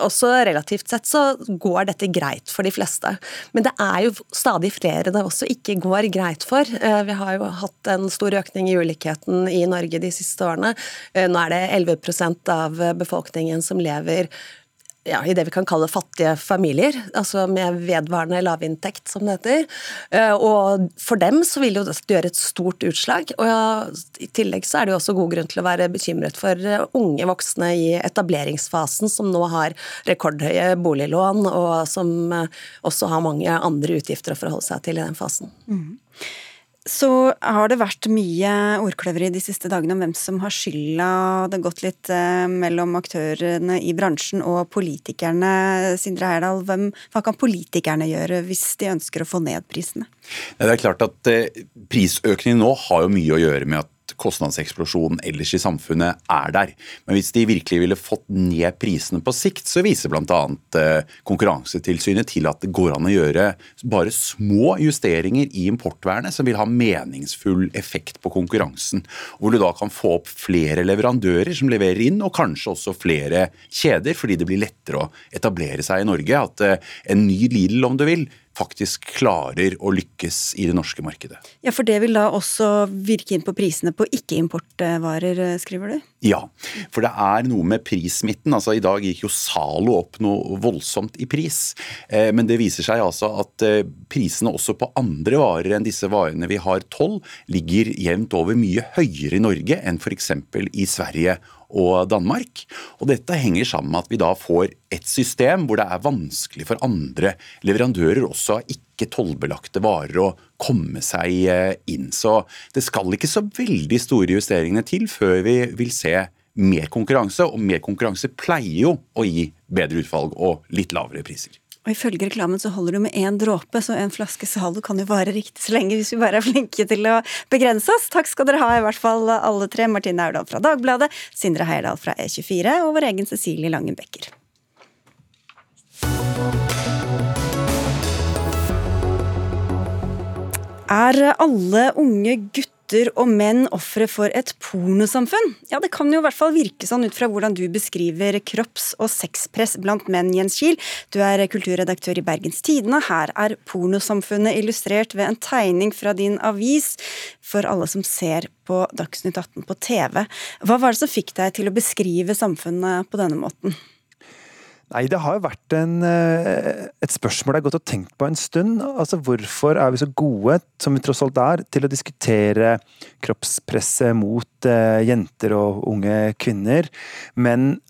også relativt sett så går dette greit for de fleste. Men det er jo stadig flere det også ikke går greit for. Vi har jo hatt en stor økning i ulikheten i Norge de siste årene. Nå er det 11% av befolkningen som lever ja, i det vi kan kalle fattige familier, altså med vedvarende lavinntekt, som det heter. Eh, og for dem så vil jo det gjøre et stort utslag. Og i tillegg så er det jo også god grunn til å være bekymret for eh, unge voksne i etableringsfasen, som nå har rekordhøye boliglån, og som eh, også har mange andre utgifter å forholde seg til i den fasen. Mm. Så har det vært mye ordkløveri de siste dagene om hvem som har skylda. Det har gått litt eh, mellom aktørene i bransjen og politikerne. Sindre Heyerdahl, hva kan politikerne gjøre hvis de ønsker å få ned prisene? Det er klart at eh, Prisøkningen nå har jo mye å gjøre med at kostnadseksplosjonen ellers i samfunnet er der. Men hvis de virkelig ville fått ned prisene på sikt, så viser bl.a. Eh, Konkurransetilsynet til at det går an å gjøre bare små justeringer i importvernet som vil ha meningsfull effekt på konkurransen. Hvor du da kan få opp flere leverandører som leverer inn, og kanskje også flere kjeder, fordi det blir lettere å etablere seg i Norge. At eh, en ny Lidl, om du vil, faktisk klarer å lykkes i det norske markedet. Ja, For det vil da også virke inn på prisene på ikke-importvarer, eh, skriver du? Ja, for det er noe med prissmitten. Altså I dag gikk jo Zalo opp noe voldsomt i pris. Eh, men det viser seg altså at eh, prisene også på andre varer enn disse varene vi har toll, ligger jevnt over mye høyere i Norge enn f.eks. i Sverige og Danmark. Og dette henger sammen med at vi da får et system hvor det er vanskelig for andre leverandører også av ikke tollbelagte varer å komme seg eh, inn. Så det skal ikke så veldig store justeringene til før vi vil se mer konkurranse, og mer konkurranse pleier jo å gi bedre utvalg og litt lavere priser. Og Ifølge reklamen så holder du med én dråpe, så en flaske Zalo kan jo vare riktig så lenge hvis vi bare er flinke til å begrense oss. Takk skal dere ha, i hvert fall alle tre. Martine Aurdal fra Dagbladet, Sindre Heierdal fra E24 og vår egen Cecilie Langen Becker. Er alle unge gutter gutter og menn ofre for et pornosamfunn? Ja, det kan jo i hvert fall virke sånn ut fra hvordan du beskriver kropps- og sexpress blant menn, Jens Kiel. Du er kulturredaktør i Bergens Tidende. Her er pornosamfunnet illustrert ved en tegning fra din avis for alle som ser på Dagsnytt 18 på TV. Hva var det som fikk deg til å beskrive samfunnet på denne måten? Nei, det har jo vært en, eh, et spørsmål jeg har gått og tenkt på en stund. Altså, Hvorfor er vi så gode, som vi tross alt er, til å diskutere kroppspresset mot uh, jenter og unge kvinner, men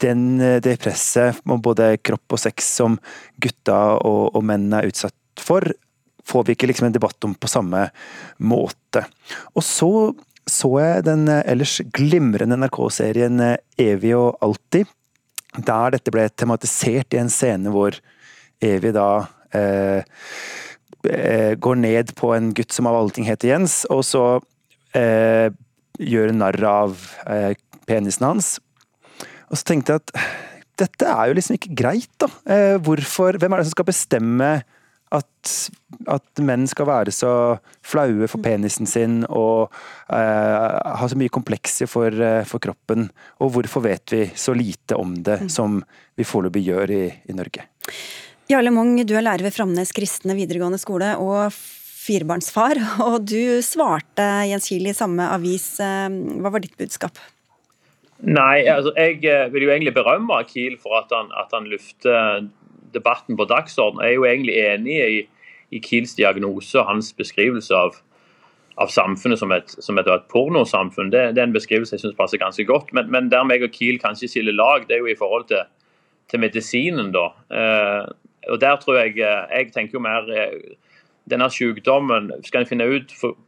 den, eh, det presset om både kropp og sex som gutta og, og menn er utsatt for, får vi ikke liksom en debatt om på samme måte. Og så så jeg den ellers glimrende NRK-serien Evig og alltid der dette ble tematisert i en scene hvor Evy da eh, eh, går ned på en gutt som av alle ting heter Jens, og så eh, gjør narr av eh, penisen hans. Og så tenkte jeg at dette er jo liksom ikke greit, da. Eh, hvorfor, hvem er det som skal bestemme at, at, menn skal være så flaue for penisen sin og eh, ha så mye komplekser for, uh, for, kroppen. Og hvorfor vet vi så lite om det mm. som vi foreløpig gjør i, i Norge? Jarle Mong, du er lærer ved Framnes kristne videregående skole og firebarnsfar. Og du svarte Jens Kiel i samme avis. Eh, hva var ditt budskap? Nei, altså jeg vil jo egentlig berømme Kiel for at han, at han lufter debatten på dagsorden. Jeg er jo egentlig enig i, i Kiels diagnose og hans beskrivelse av, av samfunnet som et, som et, et pornosamfunn. Det, det, er en beskrivelse jeg syns passer ganske godt. Men, men, der meg og Kiel kanskje skiller lag, det er jo i forhold til, til medisinen, da. Eh, og der tror jeg eh, Jeg tenker jo mer eh, denne sykdommen Skal en finne ut for,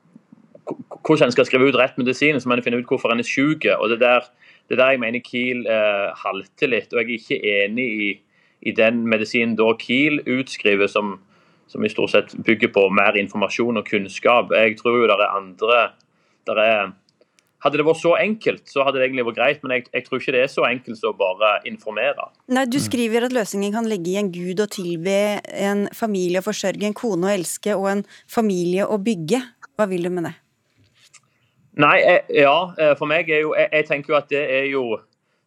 hvordan en skal skrive ut rett medisin, så må en finne ut hvorfor en er syk. Og det der, der jeg mener Kiel eh, halter litt. Og jeg er ikke enig i i den medisinen da Kiel utskriver, som, som i stort sett bygger på mer informasjon og kunnskap. Jeg tror jo det er andre der er, Hadde det vært så enkelt, så hadde det egentlig vært greit, men jeg, jeg tror ikke det er så enkelt som å bare informere. Nei, Du skriver at løsningen kan ligge i en gud å tilbe, en familie å forsørge, en kone å elske og en familie å bygge. Hva vil du med det? Nei, jeg, ja, eh, for meg er jo Jeg, jeg tenker jo at det er jo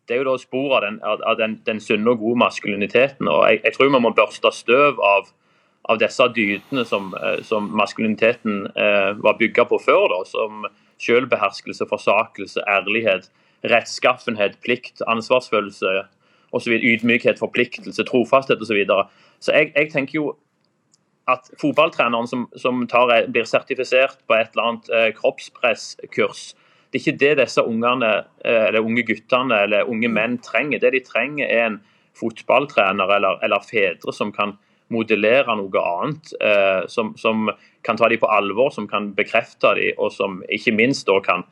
det er jo da spor av den, av den, den sunne og gode maskuliniteten. og Jeg, jeg tror vi må børste støv av, av disse dydene som, eh, som maskuliniteten eh, var bygga på før. da, Som selvbeherskelse, forsakelse, ærlighet, rettskaffenhet, plikt, ansvarsfølelse osv. Ydmykhet, forpliktelse, trofasthet osv. Så, videre. så jeg, jeg tenker jo at fotballtreneren som, som tar, blir sertifisert på et eller annet eh, kroppspresskurs, det er ikke det disse ungene, eh, eller unge guttene eller unge menn trenger. Det de trenger, er en fotballtrener eller, eller fedre som kan modellere noe annet. Eh, som, som, kan ta dem på alvor, som kan bekrefte dem, og som ikke minst da kan,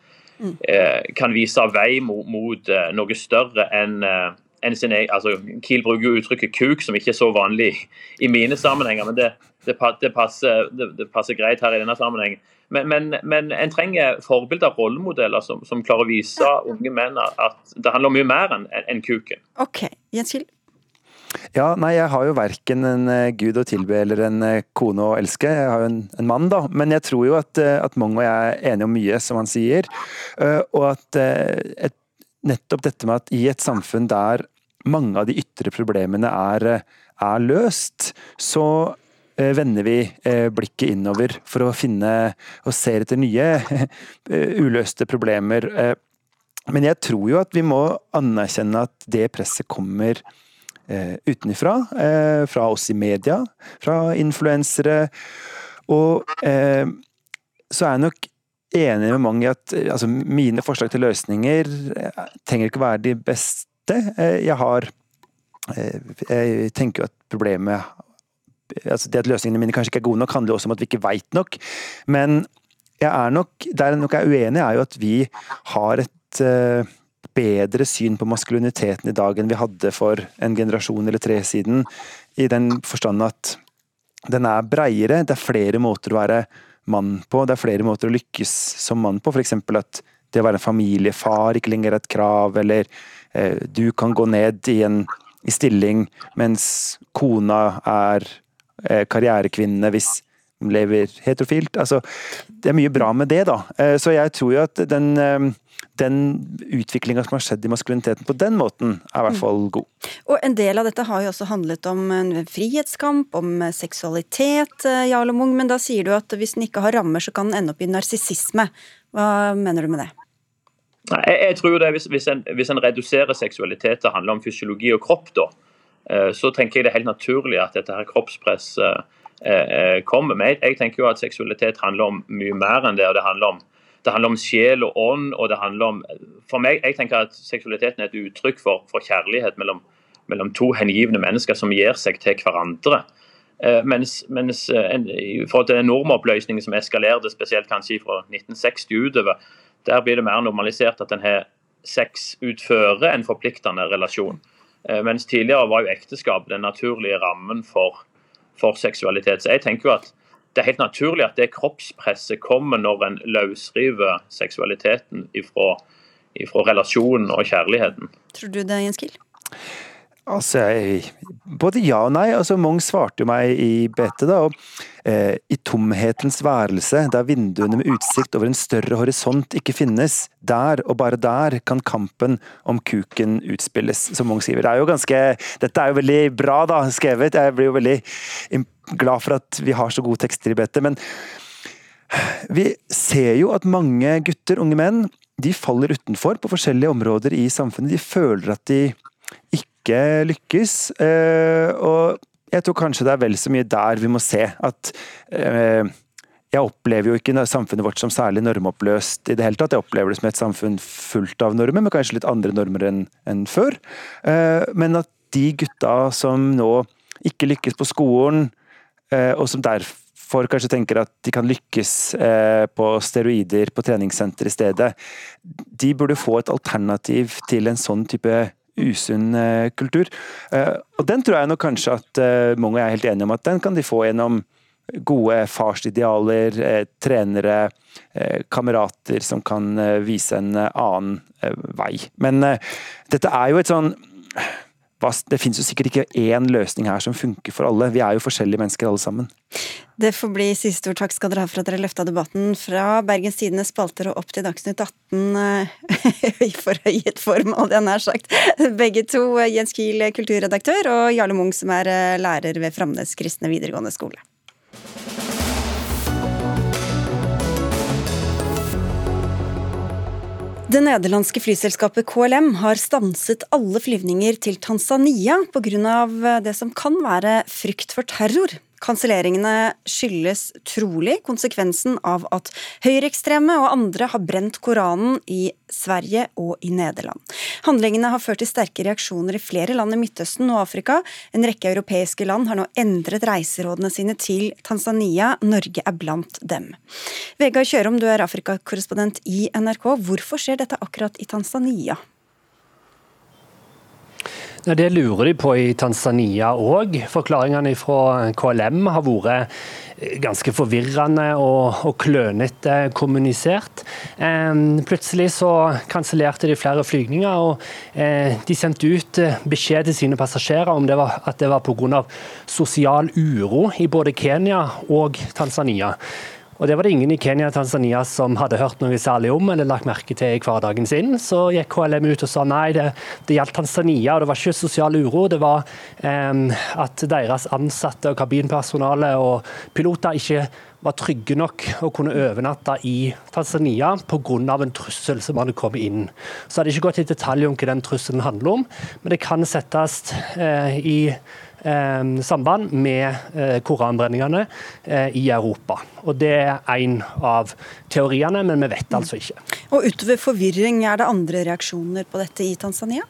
eh, kan vise vei mot, mot eh, noe større enn eh, enn sin egen, altså Kiel bruker jo uttrykket 'kuk', som ikke er så vanlig i mine sammenhenger, men det, det, det, passer, det passer, greit her i denne sammenhengen. Men, men, men en trenger forbilder, rollemodeller, som, som, klarer å vise unge menn at det handler om mye mer enn en kuken. Ok, Jens Kiel? Ja, nei, jeg har jo verken en uh, gud å tilbe eller en uh, kone å elske. Jeg har jo en, en mann, da. Men jeg tror jo at, uh, at Mong og jeg er enige om mye, som han sier. og at et, nettopp dette med at i et samfunn der mange av de ytre problemene er, er løst, så vender vi blikket innover for å finne og ser etter nye uløste problemer. Men jeg tror jo at vi må anerkjenne at det presset kommer Eh, utenfra. Eh, fra oss i media, fra influensere. Og eh, så er jeg nok enig med mange i at altså, mine forslag til løsninger trenger ikke være de beste. Jeg har Jeg tenker jo at problemet altså Det at løsningene mine kanskje ikke er gode nok, handler også om at vi ikke veit nok. Men jeg er nok, der jeg nok er uenig, er jo at vi har et bedre syn på maskuliniteten i dag enn vi hadde for en generasjon eller tre siden. I den forstand at den er breiere, det er flere måter å være mann på, det er flere måter å lykkes som mann på. F.eks. at det å være en familiefar ikke lenger er et krav, eller eh, du kan gå ned i en i stilling mens kona er eh, karrierekvinne hvis de lever heterofilt. Altså, det er mye bra med det, da. Eh, så jeg tror jo at den eh, den utviklinga som har skjedd i maskuliniteten på den måten, er i hvert fall mm. god. Og En del av dette har jo også handlet om en frihetskamp, om seksualitet, Jarle Mung, men da sier du at hvis den ikke har rammer, så kan den ende opp i narsissisme. Hva mener du med det? Jeg, jeg tror det, hvis, hvis, en, hvis en reduserer seksualitet til å handle om fysiologi og kropp, da, så tenker jeg det er helt naturlig at dette her kroppspresset eh, kommer. Men jeg, tenker jo at seksualitet handler om mye mer enn det. og det handler om det handler om sjel og ånd. og det handler om, for meg, Jeg tenker at seksualiteten er et uttrykk for, for kjærlighet mellom, mellom, to hengivne mennesker som gir seg til hverandre. Eh, mens, mens eh, en, i forhold til normoppløsningen som eskalerte spesielt kanskje fra 1960 utover, der blir det mer normalisert at en har sex utfører en forpliktende relasjon. Eh, mens tidligere var jo ekteskap den naturlige rammen for, for seksualitet. Så jeg tenker jo at det er helt naturlig at det kroppspresset kommer når en løsriver seksualiteten ifra, ifra relasjonen og kjærligheten. Tror du det, Jens Kiel? Altså, både ja og nei. Altså, Mong svarte jo meg i BT, da. og eh, I tomhetens værelse, der vinduene med utsikt over en større horisont ikke finnes, der og bare der kan kampen om kuken utspilles, som Mong skriver. Det er jo ganske Dette er jo veldig bra da, skrevet. Jeg blir jo veldig glad for at vi har så gode tekster i BT. Men vi ser jo at mange gutter, unge menn, de faller utenfor på forskjellige områder i samfunnet. De føler at de ikke lykkes. Eh, og jeg tror kanskje det er vel så mye der vi må se at eh, jeg opplever jo ikke samfunnet vårt som særlig normoppløst i det hele tatt. Jeg opplever det som et samfunn fullt av normer, men kanskje litt andre normer enn, en før. Eh, men at de gutta som nå ikke lykkes på skolen, og som derfor kanskje tenker at de kan lykkes på steroider på treningssenter i stedet, de burde få et alternativ til en sånn type usunn kultur. Og den tror jeg nok kanskje at mange er helt enige om at den kan de få gjennom gode farsidealer, trenere, kamerater som kan vise en annen vei. Men dette er jo et sånn det finnes jo sikkert ikke én løsning her som funker for alle. Vi er jo forskjellige mennesker alle sammen. Det får bli siste ord. Takk skal dere ha for at dere løfta debatten fra Bergens Tidende spalter og opp til Dagsnytt 18 eh, i forhøyet form, hadde jeg nær sagt. Begge to, Jens Kiel, kulturredaktør, og Jarle Mung, som er eh, lærer ved Framnes kristne videregående skole. Det nederlandske flyselskapet KLM har stanset alle flyvninger til Tanzania pga. det som kan være frykt for terror. Kanselleringene skyldes trolig konsekvensen av at høyreekstreme og andre har brent Koranen i Sverige og i Nederland. Handlingene har ført til sterke reaksjoner i flere land i Midtøsten og Afrika. En rekke europeiske land har nå endret reiserådene sine til Tanzania. Norge er blant dem. Vegard Kjørom, du er Afrikakorrespondent i NRK. Hvorfor skjer dette akkurat i Tanzania? Det lurer de på i Tanzania òg. Forklaringene fra KLM har vært ganske forvirrende og, og klønete kommunisert. plutselig så kansellerte de flere flygninger, og eh, de sendte ut eh, beskjed til sine passasjerer om det var, at det var pga. sosial uro i både Kenya og Tanzania. Og Det var det ingen i Kenya og Tanzania som hadde hørt noe særlig om eller lagt merke til i hverdagen sin. Så gikk KLM ut og sa nei, det, det gjaldt Tanzania, og det var ikke sosial uro. Det var eh, at deres ansatte og kabinpersonale og piloter ikke var trygge nok og kunne overnatte i Tanzania pga. en trussel som hadde kommet inn. Så hadde ikke gått i detalj om hva den trusselen handler om, men det kan settes eh, i samband med eh, koranbrenningene eh, i Europa. Og Det er en av teoriene, men vi vet altså ikke. Og Utover forvirring, er det andre reaksjoner på dette i Tanzania?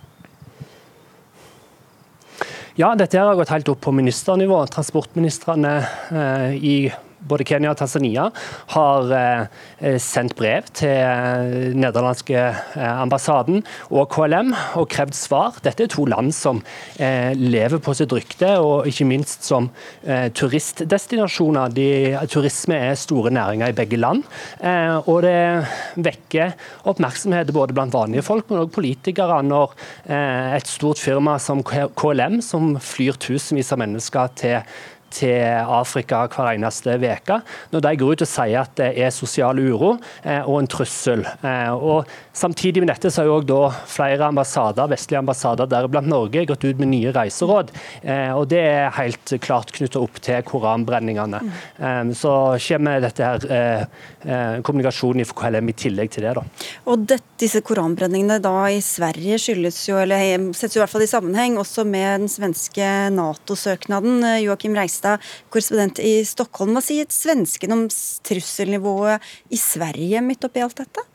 Ja, dette har gått helt opp på ministernivå. Transportministrene eh, i både Kenya og Tanzania har eh, sendt brev til eh, nederlandske eh, ambassaden og KLM og krevd svar. Dette er to land som lever på sitt rykte, og ikke minst som turistdestinasjoner. De, turisme er store næringer i begge land. Og det vekker oppmerksomhet både blant vanlige folk, men også politikere, når et stort firma som KLM, som flyr tusenvis av mennesker til til Afrika hver eneste uke. Når de går ut og sier at det er sosial uro eh, og en trussel. Eh, og Samtidig med dette så har jo også flere ambassader, vestlige ambassader, deriblant Norge, gått ut med nye reiseråd. Eh, og Det er helt klart knyttet opp til koranbrenningene. Så kommer dette her kommunikasjonen i KLM i tillegg til det. da. Og det, Disse koranbrenningene da i Sverige skyldes jo, eller settes jo i hvert fall i sammenheng også med den svenske Nato-søknaden. Joakim Reise Skjegstad, korrespondent i Stockholm. Hva sier svensken om trusselnivået i Sverige midt oppi alt dette?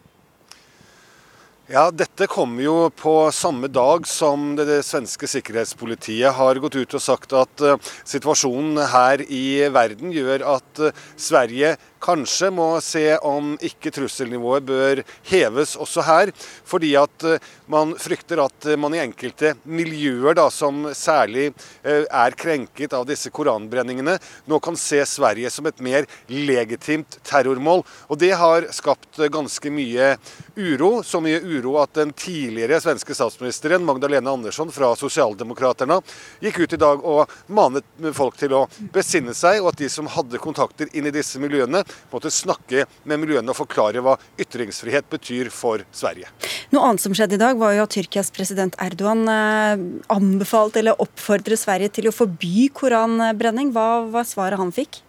Ja, Dette kommer jo på samme dag som det, det, svenske sikkerhetspolitiet har gått ut og sagt at uh, situasjonen her i verden gjør at uh, Sverige kanskje må se om ikke trusselnivået bør heves også her. Fordi at uh, man frykter at man i enkelte miljøer, da, som særlig er krenket av disse koranbrenningene, nå kan se Sverige som et mer legitimt terrormål. Og det har skapt ganske mye uro. Så mye uro at den tidligere svenske statsministeren Magdalena Andersson fra Sosialdemokraterna gikk ut i dag og manet folk til å besinne seg, og at de som hadde kontakter inn i disse miljøene, måtte snakke med miljøene og forklare hva ytringsfrihet betyr for Sverige. Noe annet som skjedde i dag, var jo at Tyrkias president Erdogan eh, anbefalte eller oppfordret Sverige til å forby koranbrenning. Hva var svaret han fikk?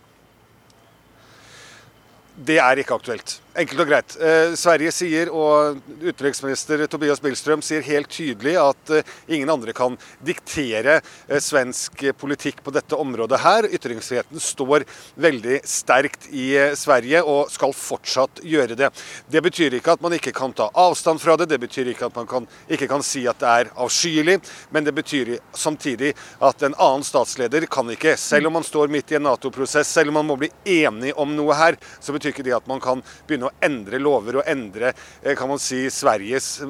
Det er ikke aktuelt. Enkelt og greit. Eh, Sverige sier, og utenriksminister Tobias Billström sier helt tydelig at eh, ingen andre kan diktere eh, svensk politikk på dette området her. Ytringsfriheten står veldig sterkt i eh, Sverige og skal fortsatt gjøre det. Det betyr ikke at man ikke kan ta avstand fra det, det betyr ikke at man kan, ikke kan si at det er avskyelig, men det betyr samtidig at en annen statsleder kan ikke, selv om man står midt i en Nato-prosess, selv om man må bli enig om noe her, så betyr ikke det at man kan begynne begynne å endre lover og endre kan man si, Sveriges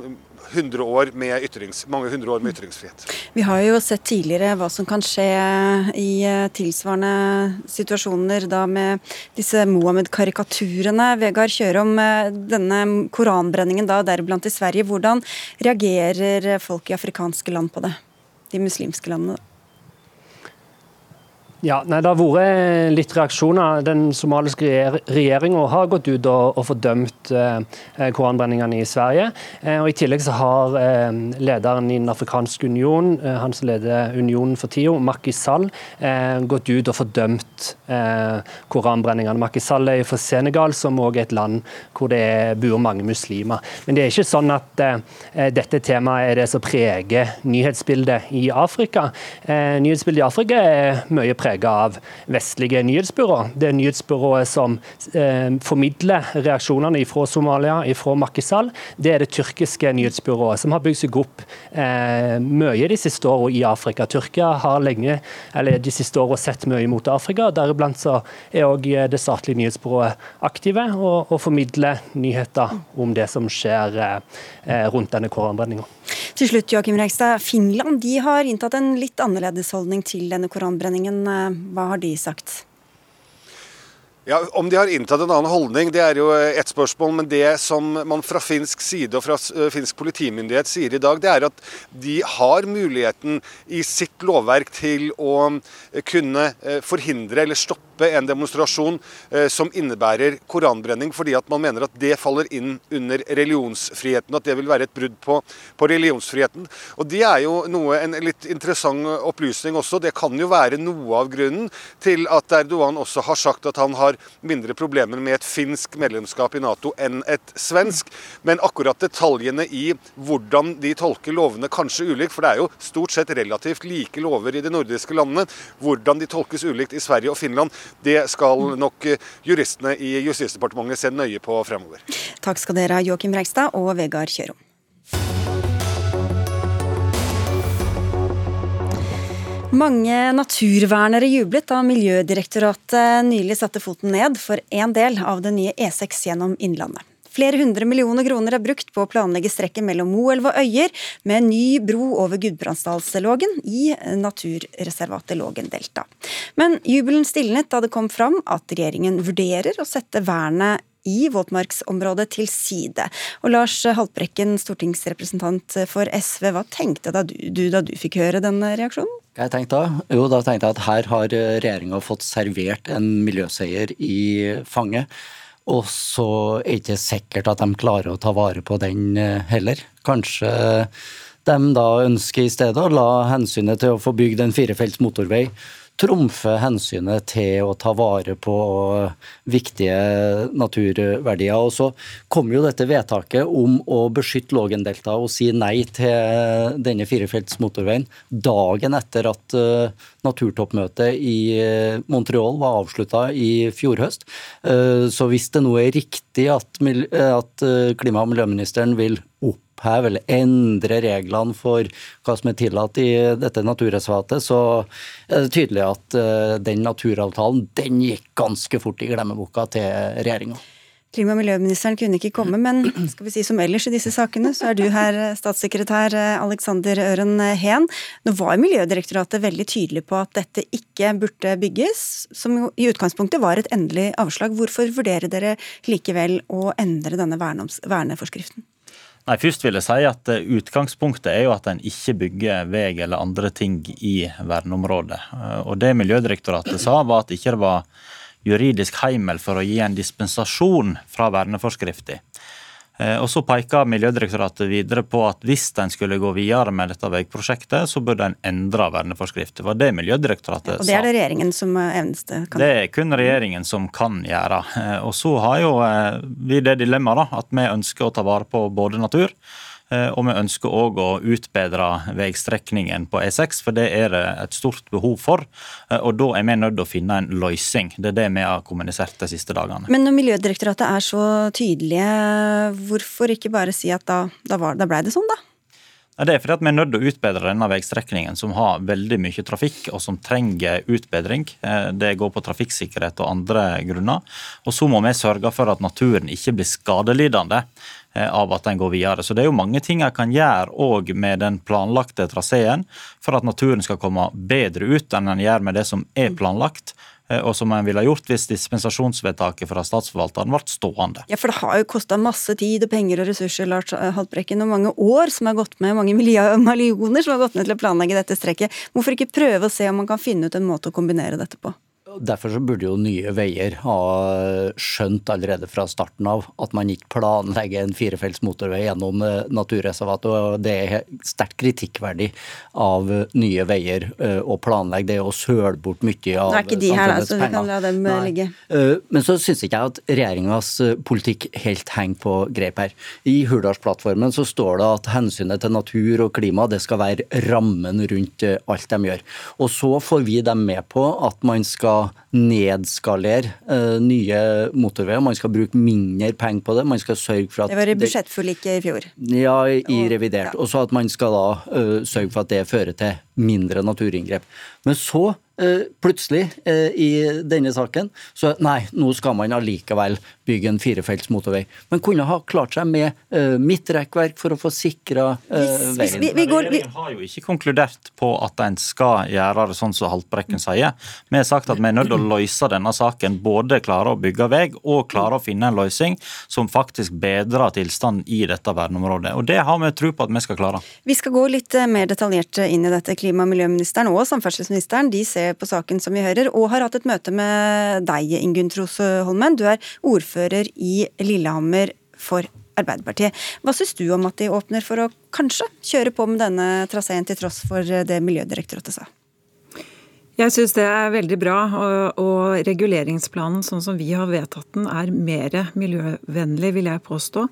100 år med mange hundre år med ytringsfrihet. Vi har jo sett tidligere hva som kan skje i eh, tilsvarende situasjoner da med disse Mohammed-karikaturene. Vegard Kjørom, eh, denne koranbrenningen da, deriblant i Sverige. Hvordan reagerer folk i afrikanske land på det? De muslimske landene? da? Ja, nei, Det har vært litt reaksjoner. Den somaliske regjeringa har gått ut og, og fordømt eh, koranbrenningene i Sverige. Eh, og I tillegg så har eh, lederen i Den afrikanske union, eh, han som leder unionen for tida, Macky Sall, eh, gått ut og fordømt eh, koranbrenningene. Macky Sall er fra Senegal, som òg er et land hvor det bor mange muslimer. Men det er ikke sånn at dette temaet er det som preger nyhetsbildet i Afrika. nyhetsbildet i Afrika er mye preget prega av vestlige nyhetsbyråer. Det er nyhetsbyrået som eh, formidler reaksjonene fra Somalia, fra Makisal, Det er det tyrkiske nyhetsbyrået, som har bygd seg opp eh, mye de siste årene i Afrika. Tyrkia har lenge, eller de siste årene sett mye mot Afrika. Deriblant så er òg det statlige nyhetsbyrået aktive og, og, formidler nyheter om det som skjer eh, rundt denne koranbrenninga. Til slutt, Joakim Reigstad. Finland de har inntatt en litt annerledes holdning til denne koranbrenningen. Hva har de sagt? Ja, Om de har inntatt en annen holdning, det er jo ett spørsmål. Men det som man fra finsk side og fra eh, finsk politimyndighet sier i dag, det er at de har muligheten i sitt lovverk til å eh, kunne eh, forhindre eller stoppe en demonstrasjon som innebærer koranbrenning, fordi at man mener at det faller inn under religionsfriheten. At det vil være et brudd på, på religionsfriheten. Og Det er jo noe, en litt interessant opplysning også. Det kan jo være noe av grunnen til at Erdogan også har sagt at han har mindre problemer med et finsk medlemskap i Nato enn et svensk. Men akkurat detaljene i hvordan de tolker lovene kanskje ulikt, for det er jo stort sett relativt like lover i de nordiske landene, hvordan de tolkes ulikt i Sverige og Finland, det skal nok juristene i Justisdepartementet se nøye på fremover. Takk skal dere ha, Joakim Reigstad og Vegard Kjørom. Mange naturvernere jublet da Miljødirektoratet nylig satte foten ned for en del av det nye E6 gjennom Innlandet. Flere hundre millioner kroner er brukt på å planlegge strekket mellom Moelv og Øyer med en ny bro over Gudbrandsdalslågen i naturreservatet Lågendelta. Men jubelen stilnet da det kom fram at regjeringen vurderer å sette vernet i våtmarksområdet til side. Og Lars Haltbrekken, stortingsrepresentant for SV, hva tenkte du da du fikk høre denne reaksjonen? Jeg tenkte da? Jo, da tenkte jeg at her har regjeringa fått servert en miljøseier i fanget. Og så er det ikke sikkert at de klarer å ta vare på den eh, heller. Kanskje de da ønsker i stedet å la hensynet til å få bygd en firefelts motorvei trumfe hensynet til å ta vare på viktige naturverdier. Og så kom jo dette vedtaket om å beskytte Lågendeltaet og si nei til denne firefelts motorveien dagen etter at eh, naturtoppmøtet i eh, Montreal var avslutta i fjor høst. Eh, så hvis det nå er riktig at klima- og miljøministeren vil opp oppheve eller endre reglene for hva som er tillatt i dette naturreservatet, så er det tydelig at eh, den naturavtalen den gikk ganske fort i glemmeboka til regjeringa. Klima- og miljøministeren kunne ikke komme, men skal vi si som ellers i disse sakene, så er du her, statssekretær Alexander Øren Heen. Nå var Miljødirektoratet veldig tydelig på at dette ikke burde bygges, som jo i utgangspunktet var et endelig avslag. Hvorfor vurderer dere likevel å endre denne verneforskriften? Nei, Først vil jeg si at eh, Utgangspunktet er jo at en ikke bygger vei eller andre ting i verneområdet. Eh, og Det Miljødirektoratet sa, var at ikke det var juridisk heimel for å gi en dispensasjon fra verneforskrifta. Eh, og Så peker Miljødirektoratet videre på at hvis en skulle gå videre med dette veiprosjektet, så burde en endre verneforskriften. Det var det Miljødirektoratet sa. Og Det er det regjeringen som eneste kan Det er kun regjeringen som kan gjøre. Eh, og så har jo eh, vi det dilemmaet at vi ønsker å ta vare på både natur Eh, og vi ønsker òg å utbedre veistrekningen på E6, for det er det et stort behov for. Eh, og da er vi nødt til å finne en løsning. Det er det vi har kommunisert de siste dagene. Men når Miljødirektoratet er så tydelige, hvorfor ikke bare si at da, da, var, da ble det sånn, da? Det er fordi at vi er nødt til å utbedre denne veistrekningen som har veldig mye trafikk og som trenger utbedring. Eh, det går på trafikksikkerhet og andre grunner. Og så må vi sørge for at naturen ikke blir skadelidende eh, av at den går videre. Så Det er jo mange ting jeg kan gjøre òg med den planlagte traseen for at naturen skal komme bedre ut enn den gjør med det som er planlagt. Eh, og som en ville gjort hvis dispensasjonsvedtaket fra statsforvalteren ble stående. Ja, for det har jo kosta masse tid og penger og ressurser, Lars Haltbrekken, og mange år som har gått med, mange millioner som har gått med til å planlegge dette strekket. Hvorfor ikke prøve å se om man kan finne ut en måte å kombinere dette på? Derfor så burde jo Nye Veier ha skjønt allerede fra starten av at man ikke planlegger en firefelts motorvei gjennom eh, naturreservatet. og Det er sterkt kritikkverdig av Nye Veier eh, å planlegge det og søle bort mye av Nå er ikke de her, samfunnets så vi kan penger. la dem eh, Nei. ligge. Men så syns ikke jeg at regjeringas politikk helt henger på greip her. I Hurdalsplattformen så står det at hensynet til natur og klima det skal være rammen rundt alt de gjør. Og så får vi dem med på at man skal nedskalere uh, nye motorveier. Man skal bruke mindre penger på det. Man skal sørge for at Det var i budsjettforliket i fjor. ja, i revidert. Og så at man skal da uh, sørge for at det fører til mindre naturinngrep. Men så, plutselig, ø, i denne saken, så nei, nå skal man allikevel bygge en firefelts motorvei. Men kunne ha klart seg med ø, midtrekkverk for å få sikra veien. Regjeringen har jo ikke konkludert på at en skal gjøre det sånn som Haltbrekken sier. Vi har sagt at vi er nødt til å løse denne saken. Både klare å bygge vei og klare å finne en løsning som faktisk bedrer tilstanden i dette verneområdet. Og det har vi tro på at vi skal klare. Vi skal gå litt eh, mer detaljert inn i dette. Klima- og miljøministeren og samferdselsministeren de ser på saken som vi hører, og har hatt et møte med deg, Ingunn Tros Holmen. Du er ordfører i Lillehammer for Arbeiderpartiet. Hva syns du om at de åpner for å kanskje kjøre på med denne traseen, til tross for det Miljødirektoratet sa? Jeg syns det er veldig bra, og, reguleringsplanen sånn som vi har vedtatt den, er mer miljøvennlig, vil jeg påstå,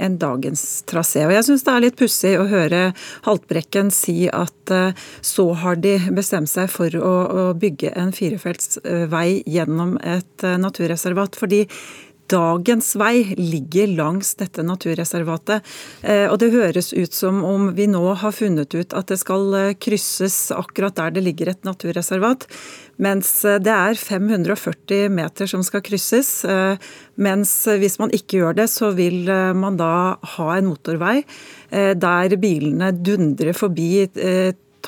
enn dagens trasé. Og jeg syns det er litt pussig å høre Haltbrekken si at eh, så har de bestemt seg for å, å bygge en firefelts eh, vei gjennom et eh, naturreservat. fordi Dagens vei ligger langs dette naturreservatet. Eh, Og det høres ut som om vi nå har funnet ut at det skal eh, krysses akkurat der det ligger et naturreservat. Mens eh, det er 540 meter som skal krysses. Mens hvis man ikke gjør det, så vil man da ha en motorvei der bilene dundrer forbi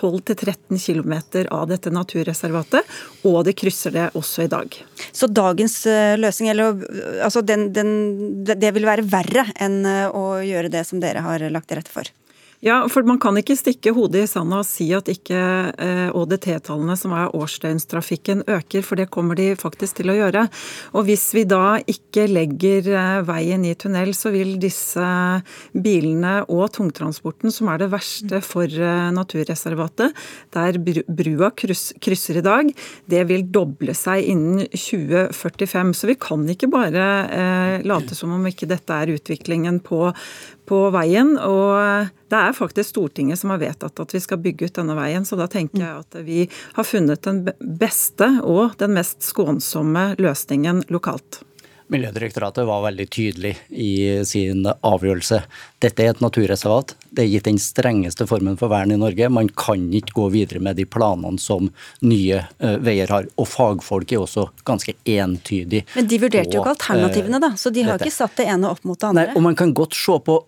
12-13 km av dette naturreservatet, og det krysser det også i dag. Så dagens eh, løsning, eller altså den, den, det det vil være verre enn eh, å gjøre det som dere har lagt til rette for? Ja, for man kan ikke stikke hodet i sanda og si at ikke eh, ÅDT-tallene, som er årsdøgnstrafikken, øker, for det kommer de faktisk til å gjøre. Og hvis vi da ikke legger eh, veien i tunnel, så vil disse bilene og tungtransporten, som er det verste for eh, naturreservatet, der brua krysser i dag, det vil doble seg innen 2045. Så vi kan ikke bare eh, late som om ikke dette er utviklingen på, på veien. og det er faktisk Stortinget som har vedtatt at vi skal bygge ut denne veien, så da tenker jeg at vi har funnet den beste og den mest skånsomme løsningen lokalt. Miljødirektoratet var veldig tydelig i sin avgjørelse. Dette er et naturreservat. Det er gitt den strengeste formen for vern i Norge. Man kan ikke gå videre med de planene som Nye eh, Veier har. Og fagfolk er også ganske entydig. Men de vurderte jo ikke alternativene, da, så de har dette. ikke satt det ene opp mot det andre. Nei, og man kan godt se på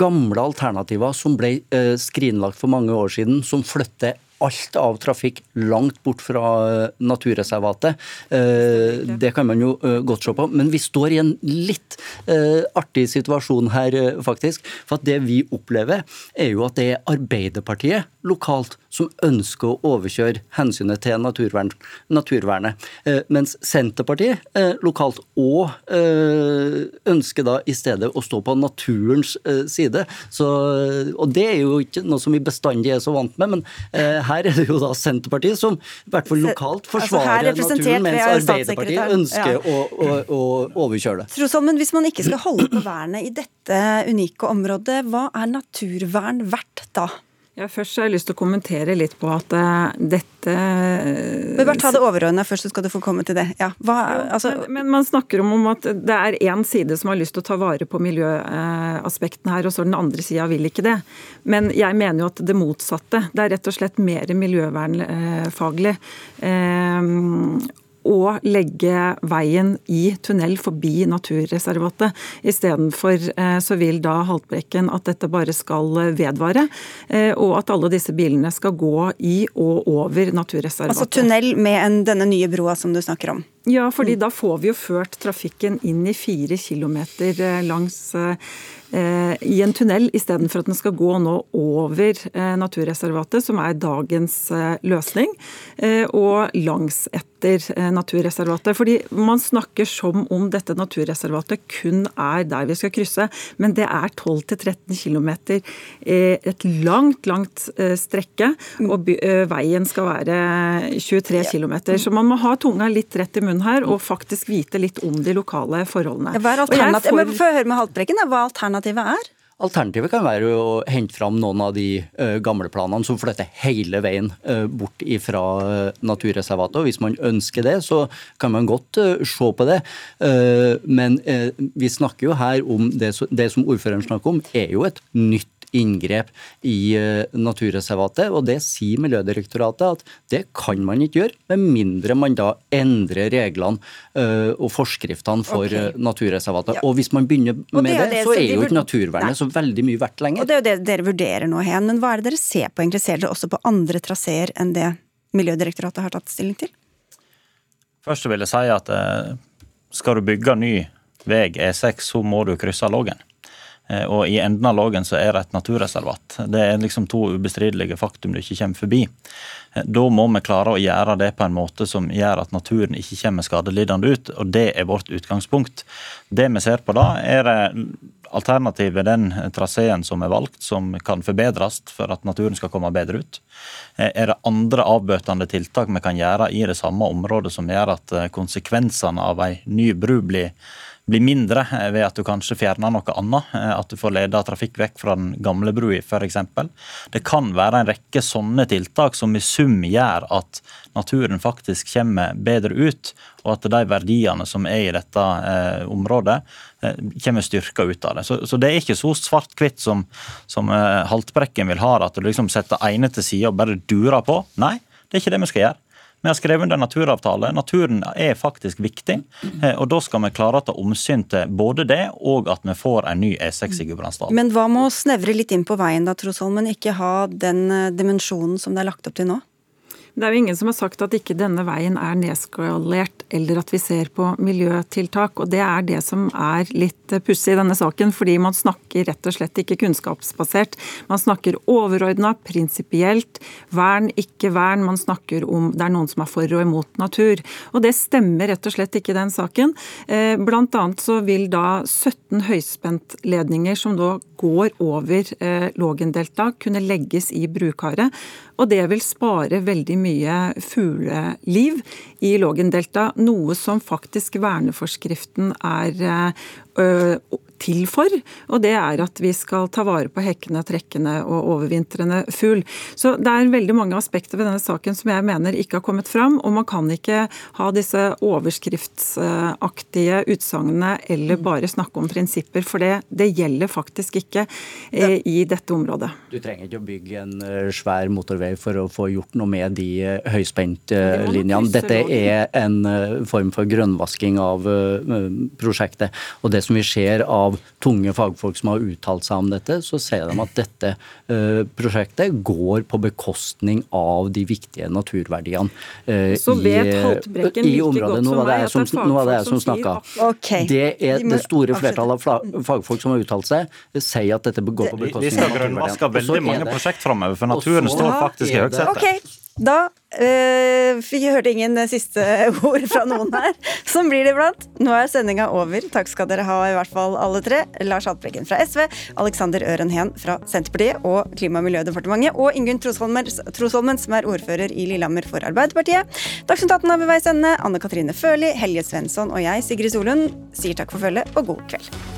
gamle alternativer som ble eh, skrinlagt for mange år siden, som flytter alt av trafikk langt bort fra eh, naturreservatet. Eh, det kan man jo eh, godt se på. Men vi står i en litt artig situasjon her, faktisk. For at det vi opplever, er jo at det er Arbeiderpartiet lokalt som ønsker å overkjøre hensynet til naturvern, naturvernet. Eh, mens Senterpartiet eh, lokalt òg eh, ønsker da i stedet å stå på naturens side. Så, og det er jo ikke noe som vi bestandig er så vant med, men eh, her er det jo da Senterpartiet som i hvert fall lokalt Altså, forsvarer altså naturen, mens Arbeiderpartiet ønsker Ja. å, å, å overkjøre det. Trosholmen, hvis man ikke skal holde på vernet i dette unike området, hva er naturvern verdt da? Ja, Først har jeg lyst til å kommentere litt på at uh, dette Men Bare ta det overordna først, så skal du få komme til det. Ja, hva, altså... men, men, man snakker om, at det er én side som har lyst til å ta vare på miljøaspektene her, og så den andre sida vil ikke det. Men jeg mener jo at det motsatte. Det er rett og slett mer miljøvernfaglig. Uh, å legge veien i tunnel forbi naturreservatet. Istedenfor eh, så vil da Haltbrekken at dette bare skal vedvare, eh, og at alle disse bilene skal gå i og over naturreservatet. Altså tunnel med en, denne nye broa som du snakker om? Ja, fordi da får vi jo ført trafikken inn i fire kilometer eh, langs i en tunnel, istedenfor at den skal gå nå over naturreservatet, som er dagens løsning, og langs etter eh, naturreservatet. Fordi Man snakker som om dette naturreservatet kun er der vi skal krysse, men det er 12-13 km. Et langt, langt eh, strekke, og eh, veien skal være 23 km. Så man må ha tunga litt rett i munnen her, og faktisk vite litt om de lokale forholdene. Hva er alternativet? Får... høre med Haltbrekken hva alternativet er? Alternativet kan være å hente fram noen av de gamle planene som flytter hele veien bort fra naturreservatet. og Hvis man ønsker det, så kan man godt se på det. men vi snakker jo her om det, det som ordføreren snakker om, er jo et nytt inngrep i eh, naturreservatet. Og det sier Miljødirektoratet at det kan man ikke gjøre, med mindre man da endrer reglene eh, og forskriftene for okay. Eh, naturreservatet. Ja. Og hvis man begynner med det, det, så er jo ikke naturvernet Nei. så veldig mye verdt lenger. Og Det er jo det dere vurderer nå, Hen. Men hva er det dere ser på? egentlig? Ser dere også på andre traseer enn det Miljødirektoratet har tatt stilling til? Først vil jeg si at skal du bygge ny vei E6, så må du krysse Lågen. Eh, og i enden av Lågen så er det et naturreservat. Det er liksom to ubestridelige faktum du ikke kommer forbi. Eh, da må vi klare å gjøre det på en måte som gjør at naturen ikke kommer skadelidende ut, og det er vårt utgangspunkt. Det vi ser på da, er alternativet den traseen som er valgt, som kan forbedres for at naturen skal komme bedre ut. Eh, er det andre avbøtende tiltak vi kan gjøre i det samme området som gjør at konsekvensene av ei ny bru blir blir mindre eh, ved at du kanskje fjerner noe annet. Eh, at du får leda trafikk vekk fra den gamle brua f.eks. Det kan være en rekke sånne tiltak som i sum gjør at naturen faktisk kommer bedre ut, og at de verdiene som er i dette eh, området, eh, kommer styrka ut av det. Så, så, det er ikke så svart-hvitt som, som eh, Haltbrekken vil ha det, at du liksom setter ene til side og bare durer på. Nei, det er ikke det vi skal gjøre. Vi har skrevet under naturavtale. Naturen er faktisk viktig. Eh, og Da skal vi klare å ta omsyn til både det og at vi får en ny E6 i Gudbrandsdalen. Men hva med å snevre litt inn på veien da, Trosholmen? ikke ha den eh, dimensjonen som det er lagt opp til nå? Det er jo ingen som har sagt at ikke denne veien er nedskalert, eller at vi ser på miljøtiltak. og Det er det som er litt pussig i denne saken, fordi man snakker rett og slett ikke kunnskapsbasert. Man snakker overordna, prinsipielt. Vern, ikke vern. Man snakker om det er noen som er for og imot natur. Og det stemmer rett og slett ikke den saken. Eh, blant annet så vil da 17 høyspentledninger som da går over Lågendeltaet, Lågendelta, kunne legges i brukaret. Og det vil spare veldig mye fugleliv i Lågendeltaet, noe som faktisk verneforskriften er øh, til for, og det er at vi skal ta vare på hekkende, trekkende og overvintrende fugl. Så det er veldig mange aspekter ved denne saken som jeg mener ikke har kommet fram, og man kan ikke ha disse overskriftsaktige utsagnene eller bare snakke om prinsipper, for det, det gjelder faktisk ikke eh, i dette området. Du trenger ikke å bygge en eh, svær motorvei for å få gjort noe med de eh, høyspentlinjene. Dette er en form for grønnvasking av prosjektet. Og det som vi ser av av tunge fagfolk som har uttalt seg om dette, så ser de at dette uh, prosjektet går på bekostning av de viktige naturverdiene uh, så vet Haltbrekken i, i området. Nå var det jeg som, som snakka. Okay. Det er det store flertallet av fagfolk som har uttalt seg, sier at dette går på bekostning av naturverdiene. Vi skal grønnvaske veldig mange prosjekt framover, for naturen står faktisk i høysetet. Okay. Da øh, vi hørte ingen siste ord fra noen her. Sånn blir det iblant. Nå er sendinga over. Takk skal dere ha, i hvert fall alle tre. Lars Haltbrekken fra SV, Alexander Øren Heen fra Senterpartiet og Klima- og miljødepartementet, og Ingunn Trosholmen, som er ordfører i Lillehammer for Arbeiderpartiet. Dagsnytt 18 er ved veis ende. Anne Katrine Førli, Helge Svensson og jeg, Sigrid Solund, sier takk for følget og god kveld.